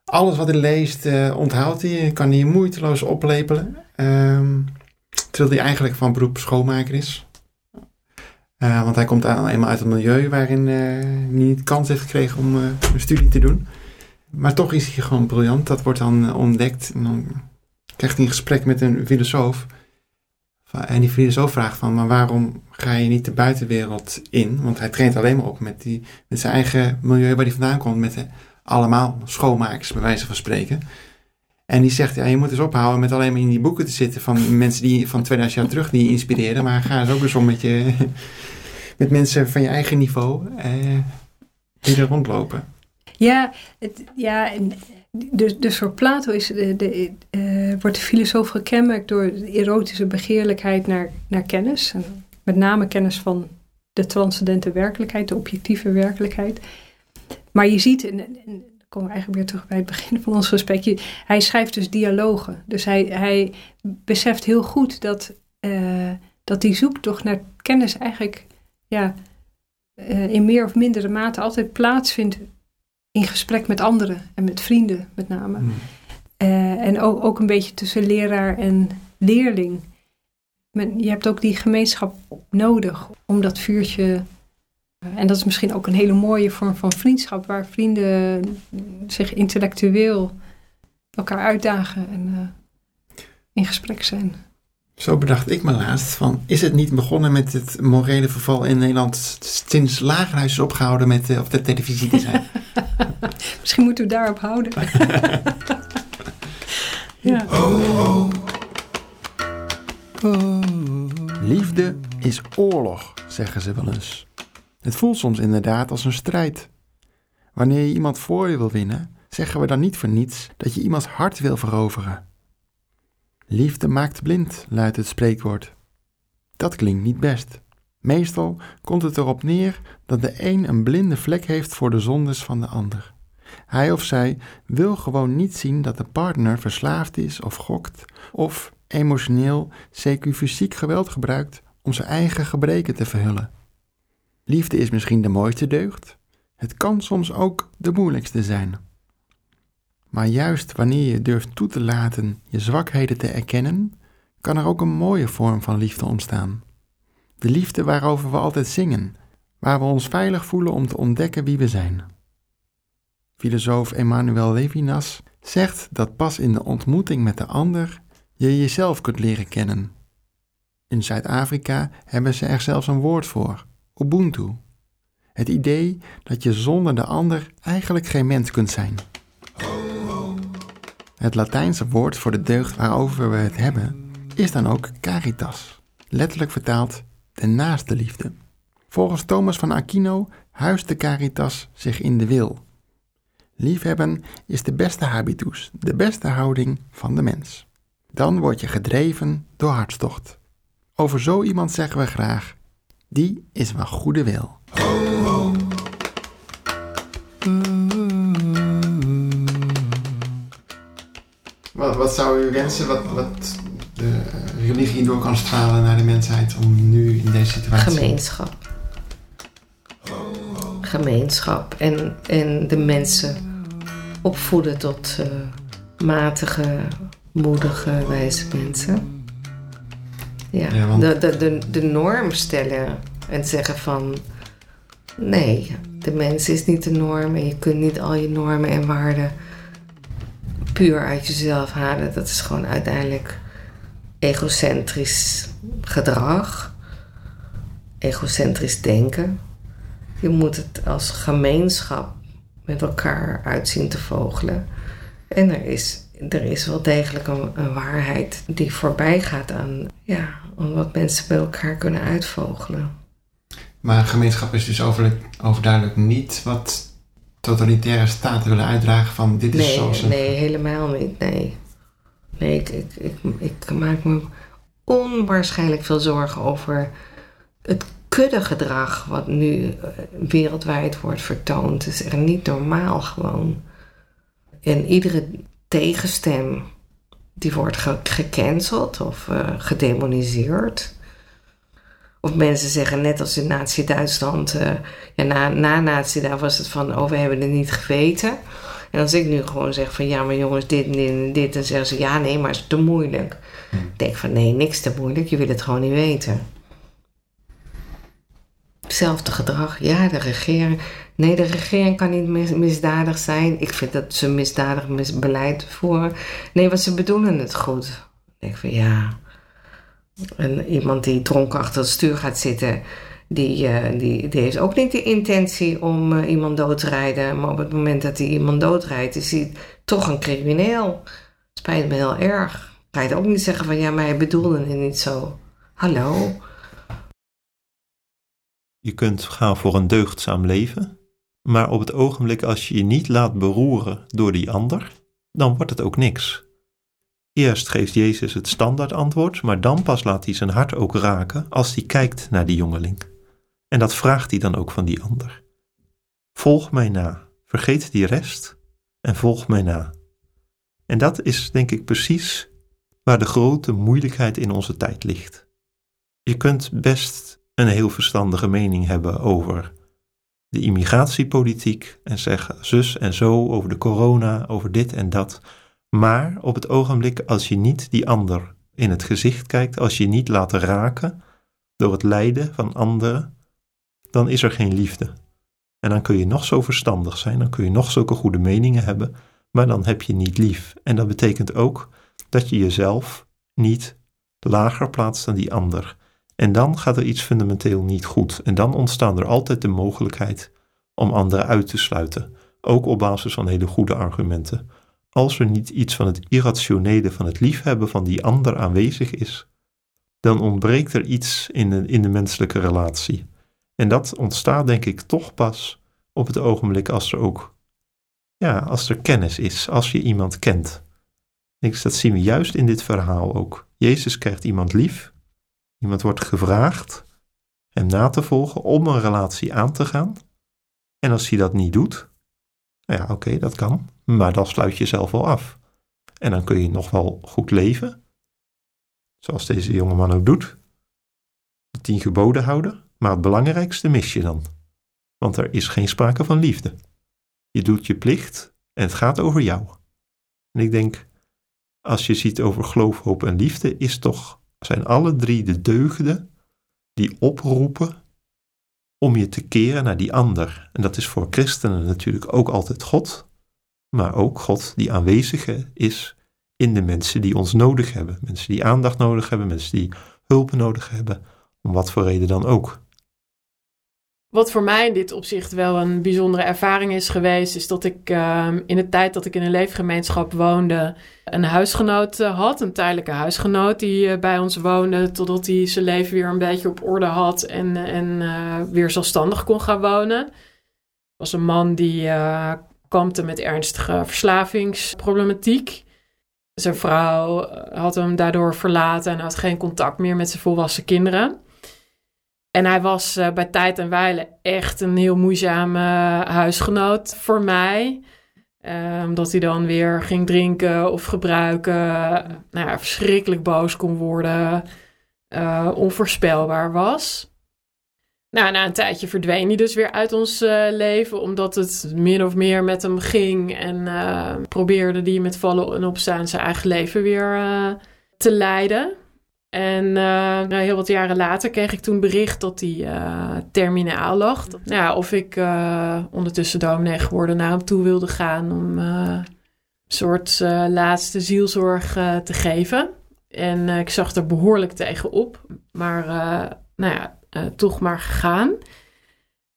alles wat hij leest uh, onthoudt hij, kan hij moeiteloos oplepelen. Um, terwijl hij eigenlijk van beroep schoonmaker is. Want hij komt eenmaal uit een milieu waarin uh, hij niet kans heeft gekregen om een studie te doen. Maar toch is hij gewoon briljant. Dat wordt dan ontdekt. En dan krijgt hij een gesprek met een filosoof. En die filosoof vraagt van, maar waarom ga je niet de buitenwereld in? Want hij traint alleen maar op met, die, met zijn eigen milieu waar hij vandaan komt. Met allemaal schoonmakers, bij wijze van spreken. En die zegt, ja, je moet eens ophouden met alleen maar in die boeken te zitten van mensen die van 2000 jaar terug die inspireren. Maar ga eens ook eens om met, je, met mensen van je eigen niveau eh, die er rondlopen. Ja, het, ja dus, dus voor Plato is de, de, uh, wordt de filosoof gekenmerkt door de erotische begeerlijkheid naar, naar kennis. En met name kennis van de transcendente werkelijkheid, de objectieve werkelijkheid. Maar je ziet, en, en komen we eigenlijk weer terug bij het begin van ons gesprek. Hij schrijft dus dialogen. Dus hij, hij beseft heel goed dat, uh, dat die zoektocht naar kennis eigenlijk ja, uh, in meer of mindere mate altijd plaatsvindt in gesprek met anderen en met vrienden met name. Hmm. Uh, en ook, ook een beetje tussen leraar en leerling. men, je hebt ook die gemeenschap nodig om dat vuurtje. eh, en dat is misschien ook een hele mooie vorm van vriendschap, waar vrienden zich intellectueel elkaar uitdagen en eh, in gesprek zijn. Zo bedacht ik me laatst van, is het niet begonnen met het morele verval in Nederland sinds Lagerhuis is opgehouden met eh, op de televisie te zijn? Misschien moeten we daarop houden. ja. Liefde is oorlog, zeggen ze wel eens. Het voelt soms inderdaad als een strijd. Wanneer je iemand voor je wil winnen, zeggen we dan niet voor niets dat je iemands hart wil veroveren. Liefde maakt blind, luidt het spreekwoord. Dat klinkt niet best. Meestal komt het erop neer dat de een een blinde vlek heeft voor de zondes van de ander. Hij of zij wil gewoon niet zien dat de partner verslaafd is of gokt of emotioneel, CQ fysiek geweld gebruikt om zijn eigen gebreken te verhullen. Liefde is misschien de mooiste deugd. Het kan soms ook de moeilijkste zijn. Maar juist wanneer je durft toe te laten je zwakheden te erkennen, kan er ook een mooie vorm van liefde ontstaan. De liefde waarover we altijd zingen, waar we ons veilig voelen om te ontdekken wie we zijn. Filosoof Emmanuel Levinas zegt dat pas in de ontmoeting met de ander je jezelf kunt leren kennen. In Zuid-Afrika hebben ze er zelfs een woord voor, Ubuntu. Het idee dat je zonder de ander eigenlijk geen mens kunt zijn. Het Latijnse woord voor de deugd waarover we het hebben is dan ook caritas, letterlijk vertaald de naaste liefde. Volgens Thomas van Aquino huist de caritas zich in de wil. Liefhebben is de beste habitus, de beste houding van de mens. Dan word je gedreven door hartstocht. Over zo iemand zeggen we graag: die is van goede wil. Wat, wat zou u wensen wat, wat de religie door kan stralen naar de mensheid om nu in deze situatie? Gemeenschap. Gemeenschap en, en de mensen opvoeden tot eh, matige, moedige, wijze mensen. Ja, Ja, want- de, de, de, de norm stellen en zeggen van... Nee, de mens is niet de norm en je kunt niet al je normen en waarden puur uit jezelf halen. Dat is gewoon uiteindelijk egocentrisch gedrag, egocentrisch denken. Je moet het als gemeenschap met elkaar uitzien te vogelen. En er is, er is wel degelijk een, waarheid die voorbij gaat aan, ja, aan wat mensen bij elkaar kunnen uitvogelen. Maar gemeenschap is dus over, overduidelijk niet wat totalitaire staten willen uitdragen van dit is Nee, zoals een... nee, helemaal niet. Nee, nee ik, ik, ik, ik maak me onwaarschijnlijk veel zorgen over het kuddegedrag wat nu eh, wereldwijd wordt vertoond. Het is echt niet normaal gewoon. En iedere tegenstem die wordt ge- gecanceld of eh, gedemoniseerd. Of mensen zeggen net als in Nazi-Duitsland, eh, ja, na, na Nazi daar was het van, oh we hebben het niet geweten. En als ik nu gewoon zeg van, ja maar jongens dit en dit en dit, dan zeggen ze, ja nee maar het is te moeilijk. Ik denk van, nee niks te moeilijk, je wil het gewoon niet weten. Hetzelfde gedrag, ja de regering, nee de regering kan niet mis- misdadig zijn. Ik vind dat ze misdadig mis- beleid voeren. Nee, want ze bedoelen het goed. Ik denk van, ja... En iemand die dronken achter het stuur gaat zitten, die, eh, die, die heeft ook niet de intentie om eh, iemand dood te rijden. Maar op het moment dat hij iemand doodrijdt, is hij toch een crimineel. Spijt me heel erg. Ga je ook niet zeggen van ja, maar hij bedoelde het niet zo. Hallo? Je kunt gaan voor een deugdzaam leven, maar op het ogenblik als je je niet laat beroeren door die ander, dan wordt het ook niks. Eerst geeft Jezus het standaard antwoord, maar dan pas laat hij zijn hart ook raken als hij kijkt naar die jongeling. En dat vraagt hij dan ook van die ander. Volg mij na, vergeet die rest en volg mij na. En dat is denk ik precies waar de grote moeilijkheid in onze tijd ligt. Je kunt best een heel verstandige mening hebben over de immigratiepolitiek en zeggen zus en zo over de corona, over dit en dat. Maar op het ogenblik als je niet die ander in het gezicht kijkt, als je niet laat raken door het lijden van anderen, dan is er geen liefde. En dan kun je nog zo verstandig zijn, dan kun je nog zulke goede meningen hebben, maar dan heb je niet lief. En dat betekent ook dat je jezelf niet lager plaatst dan die ander. En dan gaat er iets fundamenteel niet goed. En dan ontstaat er altijd de mogelijkheid om anderen uit te sluiten, ook op basis van hele goede argumenten. Als er niet iets van het irrationele van het liefhebben van die ander aanwezig is, dan ontbreekt er iets in de, in de menselijke relatie. En dat ontstaat denk ik toch pas op het ogenblik als er ook, ja, als er kennis is, als je iemand kent. Dus dat zien we juist in dit verhaal ook. Jezus krijgt iemand lief, iemand wordt gevraagd hem na te volgen om een relatie aan te gaan. En als hij dat niet doet, nou ja, oké, dat kan, maar dan sluit je jezelf wel af. En dan kun je nog wel goed leven, zoals deze jongeman ook doet. De tien geboden houden, maar het belangrijkste mis je dan. Want er is geen sprake van liefde. Je doet je plicht en het gaat over jou. En ik denk, als je ziet over geloof, hoop en liefde, is toch, zijn alle drie de deugden die oproepen om je te keren naar die ander. En dat is voor christenen natuurlijk ook altijd God, maar ook God die aanwezig is in de mensen die ons nodig hebben. Mensen die aandacht nodig hebben, mensen die hulp nodig hebben, om wat voor reden dan ook. Wat voor mij in dit opzicht wel een bijzondere ervaring is geweest, is dat ik ehm, in de tijd dat ik in een leefgemeenschap woonde, een huisgenoot uh, had, een tijdelijke huisgenoot die uh, bij ons woonde, totdat hij zijn leven weer een beetje op orde had en, en uh, weer zelfstandig kon gaan wonen. Was een man die kampte met ernstige verslavingsproblematiek. Zijn vrouw had hem daardoor verlaten en had geen contact meer met zijn volwassen kinderen. En hij was uh, bij tijd en wijle echt een heel moeizame huisgenoot voor mij. Omdat hij dan weer ging drinken of gebruiken. Nou ja, verschrikkelijk boos kon worden. Uh, onvoorspelbaar was. Nou, na een tijdje verdween hij dus weer uit ons leven. Omdat het min of meer met hem ging. En probeerde hij met vallen en opstaan zijn eigen leven weer te leiden. En uh, heel wat jaren later kreeg ik toen bericht dat hij uh, terminaal lag. Nou ja, of ik uh, ondertussen dominee geworden naar hem toe wilde gaan om een soort laatste zielzorg te geven. En ik zag er behoorlijk tegen op, maar nou ja, toch maar gegaan.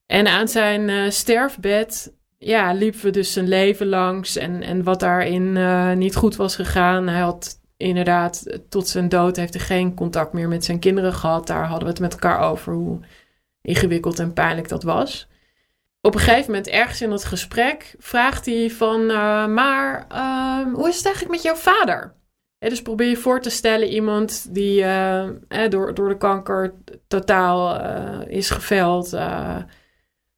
En aan zijn sterfbed ja, liepen we dus zijn leven langs en, en wat daarin niet goed was gegaan. Hij had inderdaad, tot zijn dood heeft hij geen contact meer met zijn kinderen gehad. Daar hadden we het met elkaar over hoe ingewikkeld en pijnlijk dat was. Op een gegeven moment, ergens in dat gesprek, vraagt hij van, uh, maar uh, hoe is het eigenlijk met jouw vader? dus probeer je voor te stellen iemand die uh, door, door de kanker totaal eh, is geveld,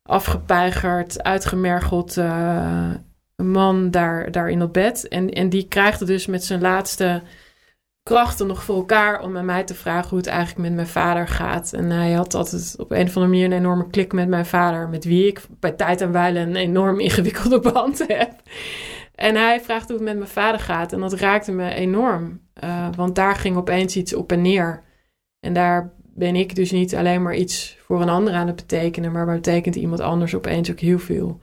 afgepeigerd, uitgemergeld man daar, daar in dat bed. En, en die krijgt het dus met zijn laatste krachten nog voor elkaar om met mij te vragen hoe het eigenlijk met mijn vader gaat. En hij had altijd op een of andere manier een enorme klik met mijn vader, met wie ik bij tijd en wijle een enorm ingewikkelde band heb. En hij vraagt hoe het met mijn vader gaat. En dat raakte me enorm. Uh, want daar ging opeens iets op en neer. En daar ben ik dus niet alleen maar iets voor een ander aan het betekenen, maar betekent iemand anders opeens ook heel veel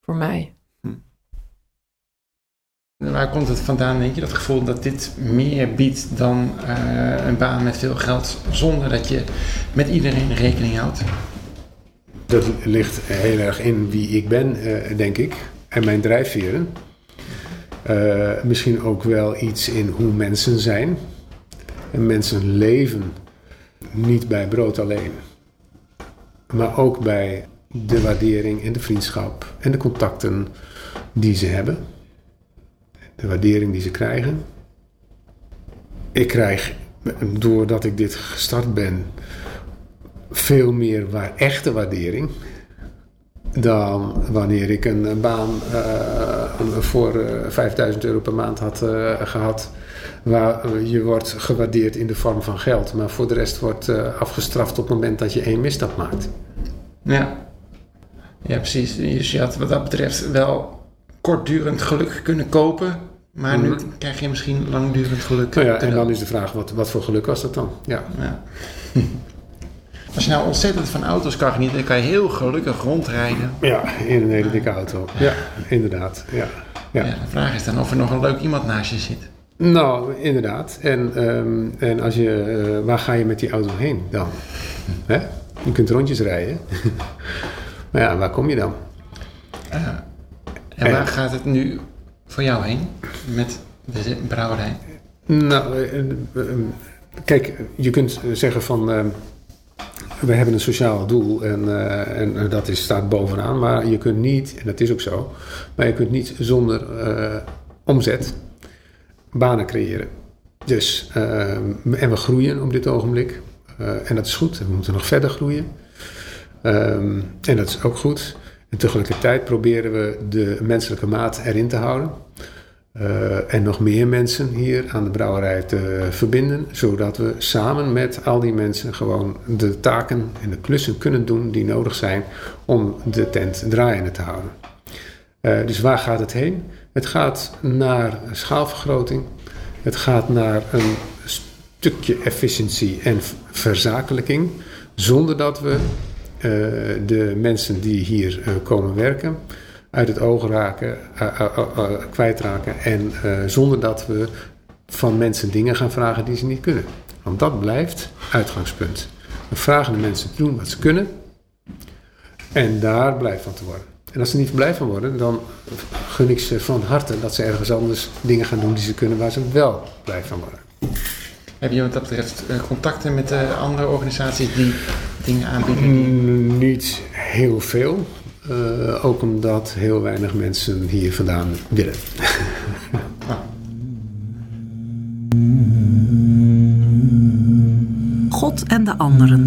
voor mij. Waar komt het vandaan, denk je, dat gevoel dat dit meer biedt dan uh, een baan met veel geld, zonder dat je met iedereen rekening houdt? Dat ligt heel erg in wie ik ben, uh, denk ik, en mijn drijfveren. Uh, misschien ook wel iets in hoe mensen zijn. En mensen leven niet bij brood alleen, maar ook bij de waardering en de vriendschap en de contacten die ze hebben de waardering die ze krijgen. Ik krijg, doordat ik dit gestart ben, veel meer waar, echte waardering dan wanneer ik een, baan uh, voor uh, eh, 5000 euro per maand had uh, gehad. Waar je wordt gewaardeerd in de vorm van geld, maar voor de rest wordt afgestraft op het moment dat je één misstap maakt. Ja, ja precies. Dus je had wat dat betreft wel kortdurend geluk kunnen kopen Maar nu Mhm. krijg je misschien langdurend geluk. Nou ja, en dan is de vraag, wat, wat voor geluk was dat dan? Ja. Ja. Als je nou ontzettend van auto's kan genieten, dan kan je heel gelukkig rondrijden. ja, in een hele dikke auto. Ja, inderdaad. Ja. Ja. Ja. de vraag is dan of er nog een leuk iemand naast je zit. Nou, inderdaad. En, ehm, en als je, eh, waar ga je met die auto heen dan? Hè? Je kunt rondjes rijden. maar ja, waar kom je dan? En waar gaat het nu voor jou heen met de brouwerij? Nou, eh, eh, eh, kijk, je kunt zeggen van... we hebben een sociaal doel en, en dat is, staat bovenaan. Maar je kunt niet, en dat is ook zo... maar je kunt niet zonder omzet banen creëren. Dus, en we groeien op dit ogenblik. En dat is goed. We moeten nog verder groeien. Ehm, en dat is ook goed. En tegelijkertijd proberen we de menselijke maat erin te houden. Eh, en nog meer mensen hier aan de brouwerij te verbinden, zodat we samen met al die mensen gewoon de taken en de klussen kunnen doen die nodig zijn om de tent draaiende te houden. Eh, dus waar gaat het heen? Het gaat naar schaalvergroting, het gaat naar een stukje efficiëntie en verzakelijking, zonder dat we de mensen die hier eh, komen werken uit het oog raken, eh, eh, eh, eh, kwijtraken. En eh, zonder dat we van mensen dingen gaan vragen die ze niet kunnen. Want dat blijft uitgangspunt. We vragen de mensen te doen wat ze kunnen. En daar blij van te worden. En als ze niet blij van worden, dan gun ik ze van harte dat ze ergens anders dingen gaan doen die ze kunnen waar ze wel blij van worden. Heb je wat dat betreft eh, contacten met andere organisaties die dingen aanbieden? Mm, Niet heel veel. Eh, ook omdat heel weinig mensen hier vandaan willen. God en de anderen.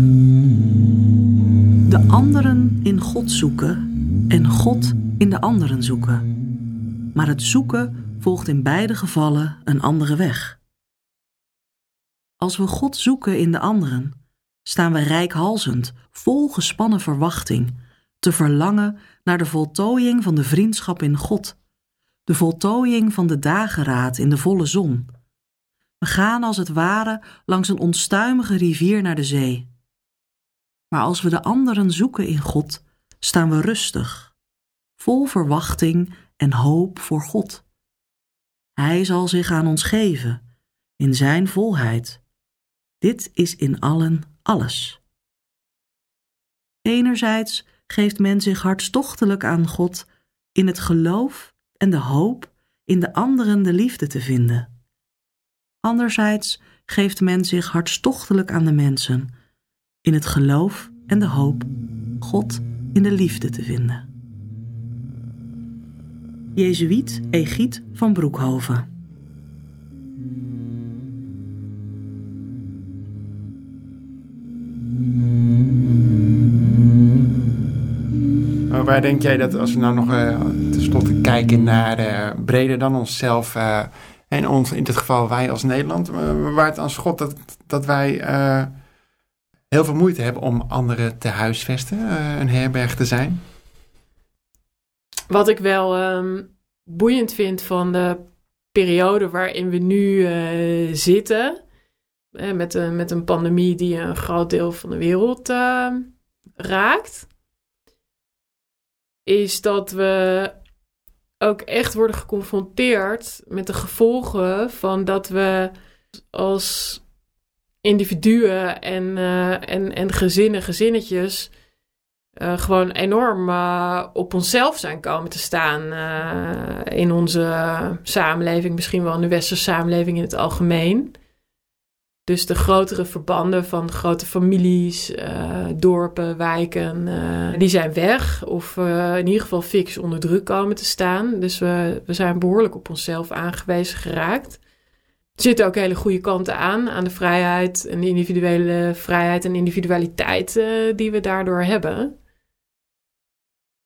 De anderen in God zoeken en God in de anderen zoeken. Maar het zoeken volgt in beide gevallen een andere weg. Als we God zoeken in de anderen, staan we rijkhalzend, vol gespannen verwachting, te verlangen naar de voltooiing van de vriendschap in God, de voltooiing van de dageraad in de volle zon. We gaan als het ware langs een onstuimige rivier naar de zee. Maar als we de anderen zoeken in God, staan we rustig, vol verwachting en hoop voor God. Hij zal zich aan ons geven, in Zijn volheid. Dit is in allen alles. Enerzijds geeft men zich hartstochtelijk aan God in het geloof en de hoop in de anderen de liefde te vinden. Anderzijds geeft men zich hartstochtelijk aan de mensen, in het geloof en de hoop God in de liefde te vinden. Jezuïet Egiet van Broekhoven waar denk jij dat als we nou nog eh tenslotte kijken naar eh, breder dan onszelf eh, en ons, in dit geval wij als Nederland, waar het aan schot dat, dat wij heel veel moeite hebben om anderen te huisvesten, een herberg te zijn? Wat ik wel ehm, boeiend vind van de periode waarin we nu zitten, met, een, met een pandemie die een groot deel van de wereld eh, raakt, is dat we ook echt worden geconfronteerd met de gevolgen van dat we als individuen en, eh, en, en gezinnen, gezinnetjes eh, gewoon enorm eh, op onszelf zijn komen te staan in onze samenleving, misschien wel in de westerse samenleving in het algemeen. Dus de grotere verbanden van grote families, eh, dorpen, wijken, eh, die zijn weg. Of eh, in ieder geval fix onder druk komen te staan. Dus we, we zijn behoorlijk op onszelf aangewezen geraakt. Er zitten ook hele goede kanten aan, aan de vrijheid en de individuele vrijheid en individualiteit die we daardoor hebben.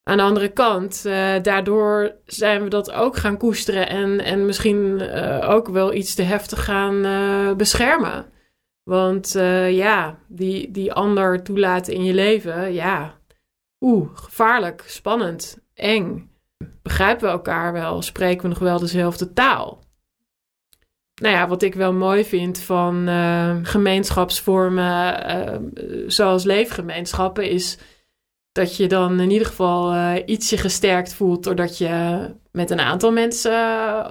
Aan de andere kant, daardoor zijn we dat ook gaan koesteren en, en misschien ook wel iets te heftig gaan beschermen. Want eh, ja, die, die ander toelaten in je leven, ja, oeh, gevaarlijk, spannend, eng. Begrijpen we elkaar wel? Spreken we nog wel dezelfde taal? nou ja, wat ik wel mooi vind van uh, gemeenschapsvormen uh, zoals leefgemeenschappen is dat je dan in ieder geval ietsje gesterkt voelt doordat je met een aantal mensen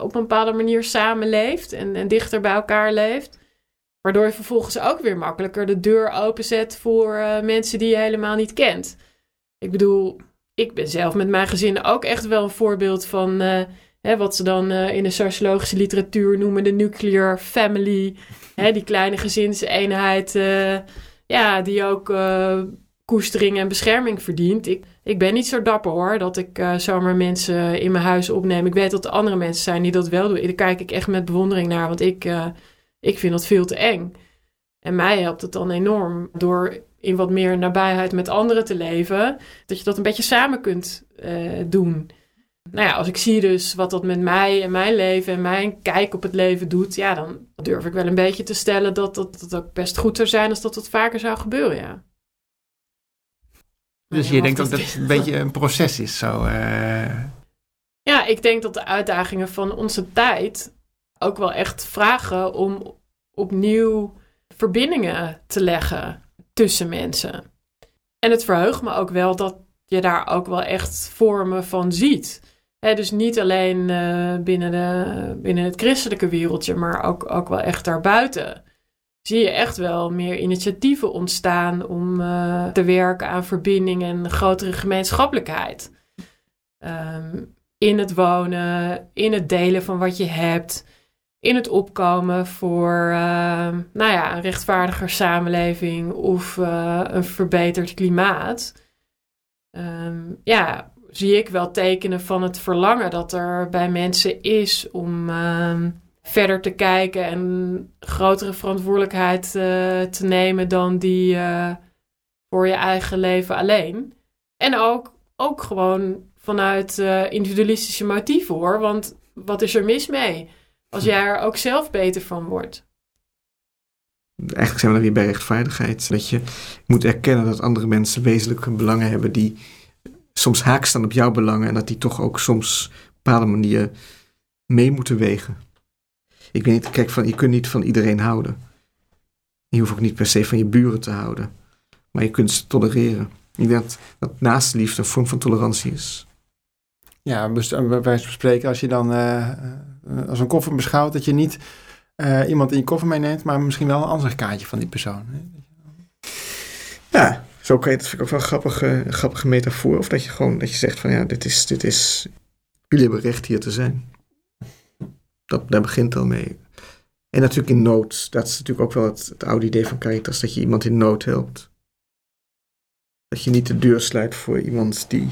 op een bepaalde manier samenleeft en, en dichter bij elkaar leeft. Waardoor je vervolgens ook weer makkelijker de deur openzet voor mensen die je helemaal niet kent. Ik bedoel, ik ben zelf met mijn gezin ook echt wel een voorbeeld van Hè, wat ze dan uh, in de sociologische literatuur noemen de nuclear family. Hè, die kleine gezinseenheid, ja, die ook koestering en bescherming verdient. Ik, ik ben niet zo dapper hoor, dat ik zomaar mensen in mijn huis opneem. Ik weet dat er andere mensen zijn die dat wel doen. Daar kijk ik echt met bewondering naar, want ik, ik vind dat veel te eng. En mij helpt het dan enorm door in wat meer nabijheid met anderen te leven, dat je dat een beetje samen kunt doen nou ja, als ik zie dus wat dat met mij en mijn leven en mijn kijk op het leven doet, ja, dan durf ik wel een beetje te stellen dat dat, dat ook best goed zou zijn als dat wat vaker zou gebeuren, ja. Dus je denkt ook dat het een beetje een proces is, zo. Uh... Ja, ik denk dat de uitdagingen van onze tijd ook wel echt vragen om opnieuw verbindingen te leggen tussen mensen. En het verheugt me ook wel dat je daar ook wel echt vormen van ziet dus niet alleen uh, binnen, de, binnen het christelijke wereldje, maar ook, ook wel echt daarbuiten. Zie je echt wel meer initiatieven ontstaan om uh, te werken aan verbinding en grotere gemeenschappelijkheid. Um, in het wonen, in het delen van wat je hebt, in het opkomen voor uh, nou ja, een rechtvaardiger samenleving of uh, een verbeterd klimaat. Um, ja, zie ik wel tekenen van het verlangen dat er bij mensen is om uh, verder te kijken en grotere verantwoordelijkheid uh, te nemen dan die uh, voor je eigen leven alleen. En ook, ook gewoon vanuit individualistische motieven hoor. Want wat is er mis mee als jij er ook zelf beter van wordt? Eigenlijk zijn we dan weer bij rechtvaardigheid. Dat je moet erkennen dat andere mensen wezenlijke belangen hebben die soms haak staan op jouw belangen en dat die toch ook soms op bepaalde manier mee moeten wegen. Ik weet niet, kijk, van, je kunt niet van iedereen houden. Je hoeft ook niet per se van je buren te houden, maar je kunt ze tolereren. Ik denk dat, dat naast liefde een vorm van tolerantie is. Ja, bij wijze spreken, als je dan uh, als een koffer beschouwt, dat je niet iemand in je koffer meeneemt, maar misschien wel een ansichtkaartje van die persoon. Ja, zo kan je, dat vind ik ook wel een grappige, grappige metafoor. Of dat je gewoon, dat je zegt van ja, dit is, dit is, jullie hebben recht hier te zijn. Dat, daar begint al mee. En natuurlijk in nood. Dat is natuurlijk ook wel het, het oude idee van Caritas, dat je iemand in nood helpt. Dat je niet de deur sluit voor iemand die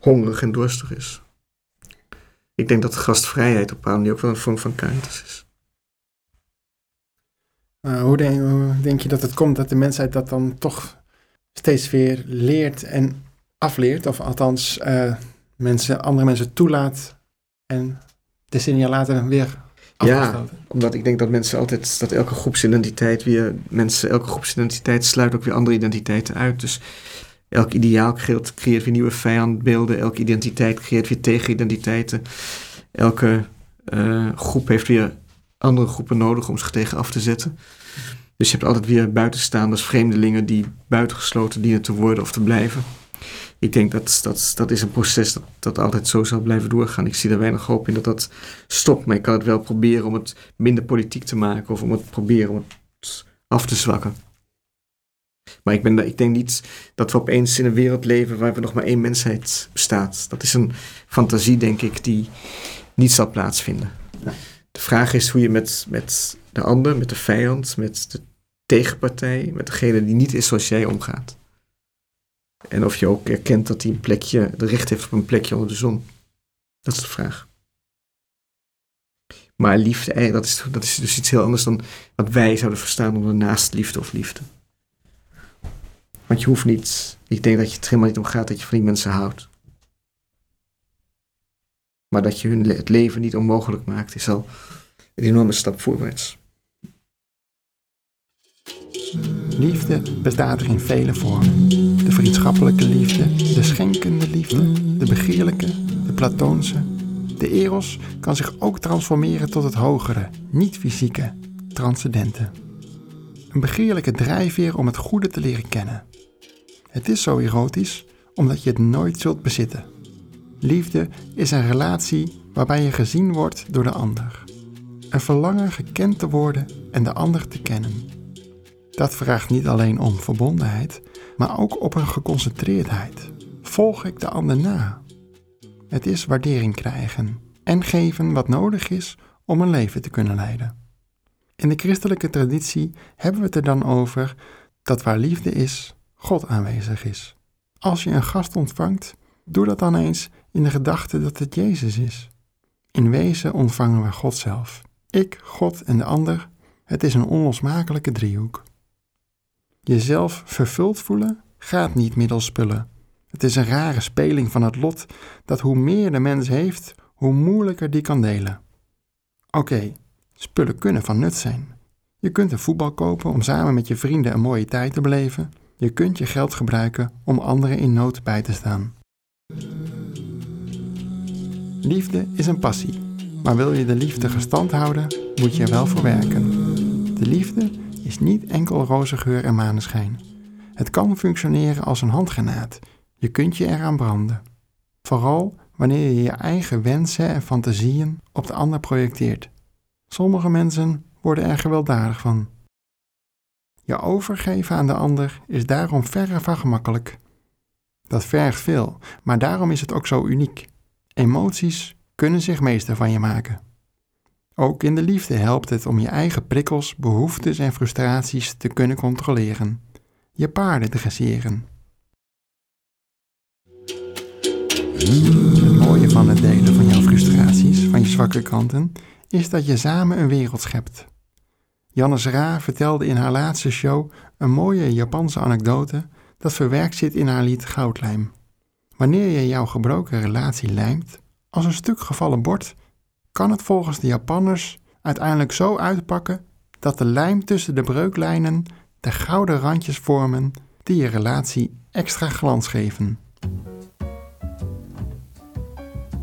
hongerig en dorstig is. Ik denk dat gastvrijheid op een ook wel een vorm van Caritas is. Uh, hoe, denk, hoe, denk, je dat het komt dat de mensheid dat dan toch steeds weer leert en afleert. Of althans uh, mensen, andere mensen toelaat en decennia later weer Ja, omdat ik denk dat mensen altijd, dat elke groepsidentiteit weer, mensen, elke groepsidentiteit sluit ook weer andere identiteiten uit. Dus elk ideaal creëert, weer nieuwe vijandbeelden, elke identiteit creëert weer tegenidentiteiten. Elke uh, groep heeft weer andere groepen nodig om zich tegen af te zetten. Dus je hebt altijd weer buitenstaanders, vreemdelingen die buitengesloten dienen te worden of te blijven. Ik denk dat dat, dat is een proces dat, dat altijd zo zal blijven doorgaan. Ik zie er weinig hoop in dat dat stopt, maar ik kan het wel proberen om het minder politiek te maken of om het proberen om het af te zwakken. Maar ik, ben, ik denk niet dat we opeens in een wereld leven waar we nog maar één mensheid bestaat. Dat is een fantasie, denk ik, die niet zal plaatsvinden. De vraag is hoe je met, met de ander, met de vijand, met de tegenpartij, met degene die niet is zoals jij omgaat. En of je ook erkent dat hij een plekje, de recht heeft op een plekje onder de zon. Dat is de vraag. Maar liefde, eh, dat is, dat is dus iets heel anders dan wat wij zouden verstaan onder naastliefde of liefde. Want je hoeft niet, ik denk dat je het helemaal niet om gaat dat je van die mensen houdt. Maar dat je hun het leven niet onmogelijk maakt, is al een enorme stap voorwaarts. Liefde bestaat er in vele vormen. De vriendschappelijke liefde, de schenkende liefde, de begeerlijke, de platoonse, De eros kan zich ook transformeren tot het hogere, niet-fysieke, transcendente. Een begeerlijke drijfveer om het goede te leren kennen. Het is zo erotisch omdat je het nooit zult bezitten. Liefde is een relatie waarbij je gezien wordt door de ander. Een verlangen gekend te worden en de ander te kennen. Dat vraagt niet alleen om verbondenheid, maar ook op een geconcentreerdheid. Volg ik de ander na? Het is waardering krijgen en geven wat nodig is om een leven te kunnen leiden. In de christelijke traditie hebben we het er dan over dat waar liefde is, God aanwezig is. Als je een gast ontvangt, doe dat dan eens in de gedachte dat het Jezus is. In wezen ontvangen we God zelf. Ik, God en de ander, het is een onlosmakelijke driehoek. Jezelf vervuld voelen gaat niet middels spullen. Het is een rare speling van het lot dat hoe meer de mens heeft, hoe moeilijker die kan delen. Oké, spullen kunnen van nut zijn. Je kunt een voetbal kopen om samen met je vrienden een mooie tijd te beleven. Je kunt je geld gebruiken om anderen in nood bij te staan. Liefde is een passie, maar wil je de liefde gestand houden, moet je er wel voor werken. De liefde is niet enkel roze geur en maneschijn. Het kan functioneren als een handgranaat. Je kunt je eraan branden. Vooral wanneer je je eigen wensen en fantasieën op de ander projecteert. Sommige mensen worden er gewelddadig van. Je overgeven aan de ander is daarom verre van gemakkelijk. Dat vergt veel, maar daarom is het ook zo uniek. Emoties kunnen zich meester van je maken. Ook in de liefde helpt het om je eigen prikkels, behoeftes en frustraties te kunnen controleren. Je paarden dresseren. Het mooie van het delen van jouw frustraties, van je zwakke kanten, is dat je samen een wereld schept. Jannes Ra vertelde in haar laatste show een mooie Japanse anekdote dat verwerkt zit in haar lied Goudlijm. Wanneer je jouw gebroken relatie lijmt, als een stuk gevallen bord, kan het volgens de Japanners uiteindelijk zo uitpakken dat de lijm tussen de breuklijnen de gouden randjes vormen die je relatie extra glans geven.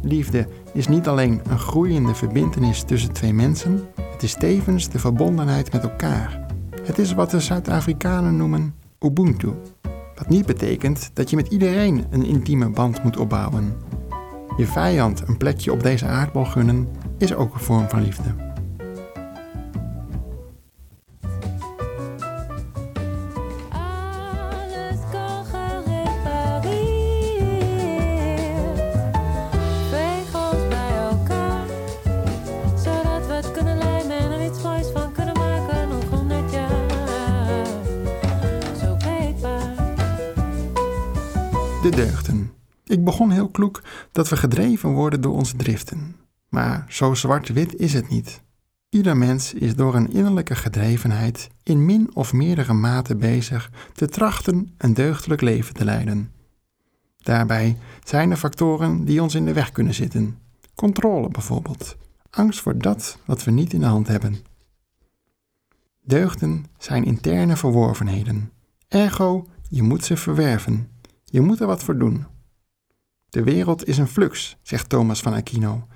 Liefde is niet alleen een groeiende verbintenis tussen twee mensen, het is tevens de verbondenheid met elkaar. Het is wat de Zuid-Afrikanen noemen Ubuntu. Wat niet betekent dat je met iedereen een intieme band moet opbouwen. Je vijand een plekje op deze aardbol gunnen is ook een vorm van liefde. Dat we gedreven worden door onze driften. Maar zo zwart-wit is het niet. Ieder mens is door een innerlijke gedrevenheid in min of meerdere mate bezig te trachten een deugdelijk leven te leiden. Daarbij zijn er factoren die ons in de weg kunnen zitten. Controle bijvoorbeeld. Angst voor dat wat we niet in de hand hebben. Deugden zijn interne verworvenheden. Ergo, je moet ze verwerven. Je moet er wat voor doen. De wereld is een flux, zegt Thomas van Aquino.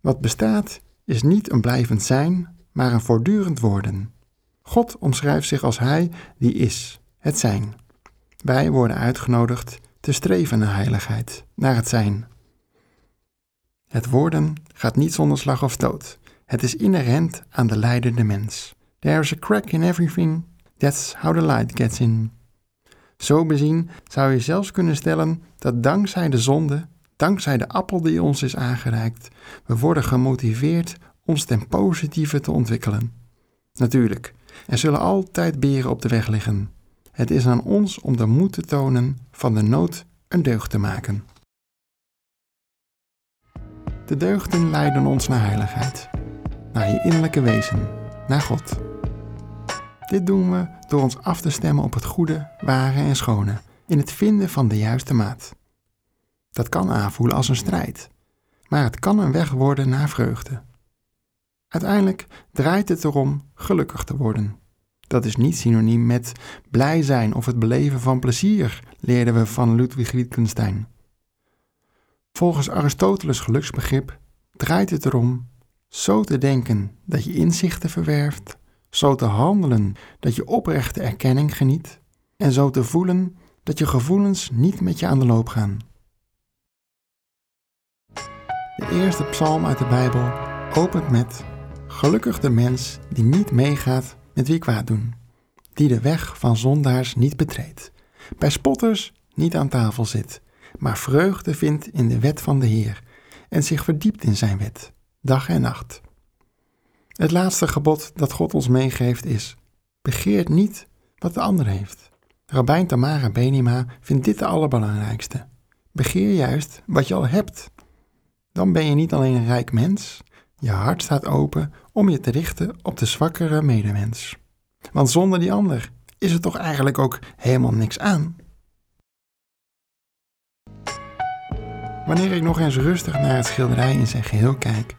Wat bestaat is niet een blijvend zijn, maar een voortdurend worden. God omschrijft zich als Hij die is, het zijn. Wij worden uitgenodigd te streven naar heiligheid, naar het zijn. Het worden gaat niet zonder slag of stoot. Het is inherent aan de leidende mens. There is a crack in everything, that's how the light gets in. Zo bezien zou je zelfs kunnen stellen dat dankzij de zonde, dankzij de appel die ons is aangereikt, we worden gemotiveerd ons ten positieve te ontwikkelen. Natuurlijk, er zullen altijd beren op de weg liggen. Het is aan ons om de moed te tonen van de nood een deugd te maken. De deugden leiden ons naar heiligheid, naar je innerlijke wezen, naar God. Dit doen we door ons af te stemmen op het goede, ware en schone, in het vinden van de juiste maat. Dat kan aanvoelen als een strijd, maar het kan een weg worden naar vreugde. Uiteindelijk draait het erom gelukkig te worden. Dat is niet synoniem met blij zijn of het beleven van plezier, leerden we van Ludwig Wittgenstein. Volgens Aristoteles geluksbegrip draait het erom zo te denken dat je inzichten verwerft, zo te handelen dat je oprechte erkenning geniet en zo te voelen dat je gevoelens niet met je aan de loop gaan. De eerste psalm uit de Bijbel opent met Gelukkig de mens die niet meegaat met wie kwaad doen, die de weg van zondaars niet betreedt, bij spotters niet aan tafel zit, maar vreugde vindt in de wet van de Heer en zich verdiept in zijn wet, dag en nacht. Het laatste gebod dat God ons meegeeft is: begeert niet wat de ander heeft. Rabijn Tamara Benima vindt dit de allerbelangrijkste. Begeer juist wat je al hebt. Dan ben je niet alleen een rijk mens, je hart staat open om je te richten op de zwakkere medemens. Want zonder die ander is er toch eigenlijk ook helemaal niks aan. Wanneer ik nog eens rustig naar het schilderij in zijn geheel kijk,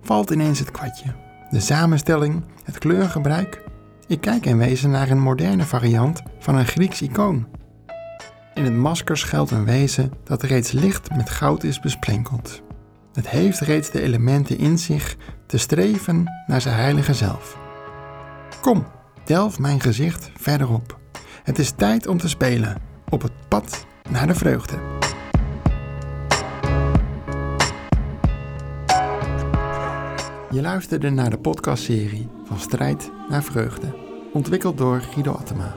valt ineens het kwartje. De samenstelling, het kleurgebruik. Ik kijk in wezen naar een moderne variant van een Grieks icoon. In het masker schuilt een wezen dat reeds licht met goud is besprenkeld. Het heeft reeds de elementen in zich te streven naar zijn heilige zelf. Kom, delf mijn gezicht verderop. Het is tijd om te spelen op het pad naar de vreugde. Je luisterde naar de podcastserie Van Strijd naar Vreugde, ontwikkeld door Guido Attema.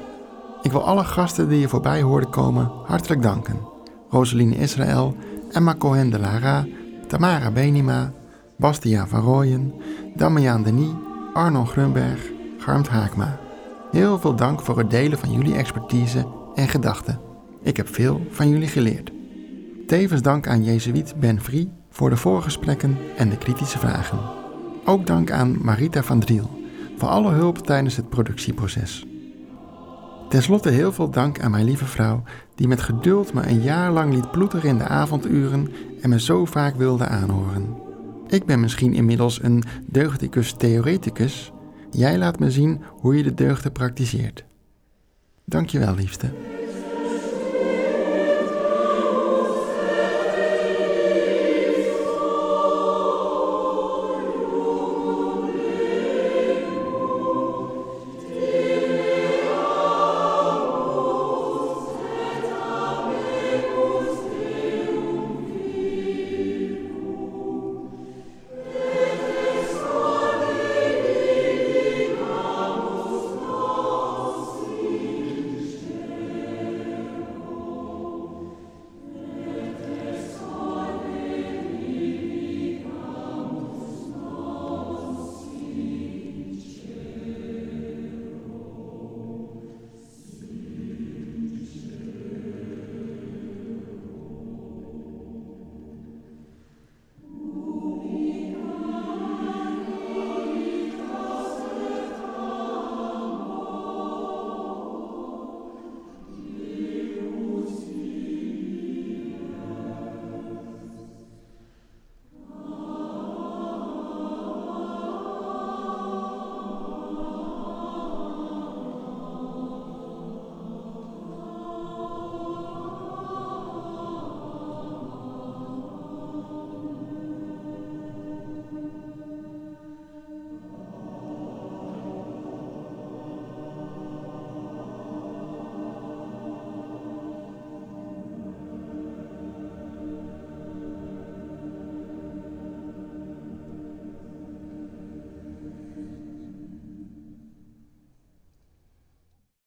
Ik wil alle gasten die je voorbij hoorden komen hartelijk danken. Roseline Israël, Emma Cohen de Lara, Tamara Benima, Bastiaan van Rooyen, Damian Denis, Arno Grunberg, Garmt Haakma. Heel veel dank voor het delen van jullie expertise en gedachten. Ik heb veel van jullie geleerd. Tevens dank aan Jezuïet Ben Vrie voor de voorgesprekken en de kritische vragen. Ook dank aan Marita van Driel voor alle hulp tijdens het productieproces. Ten slotte heel veel dank aan mijn lieve vrouw, die met geduld me een jaar lang liet ploeteren in de avonduren en me zo vaak wilde aanhoren. Ik ben misschien inmiddels een deugdicus theoreticus. Jij laat me zien hoe je de deugden praktiseert. Dankjewel, liefste.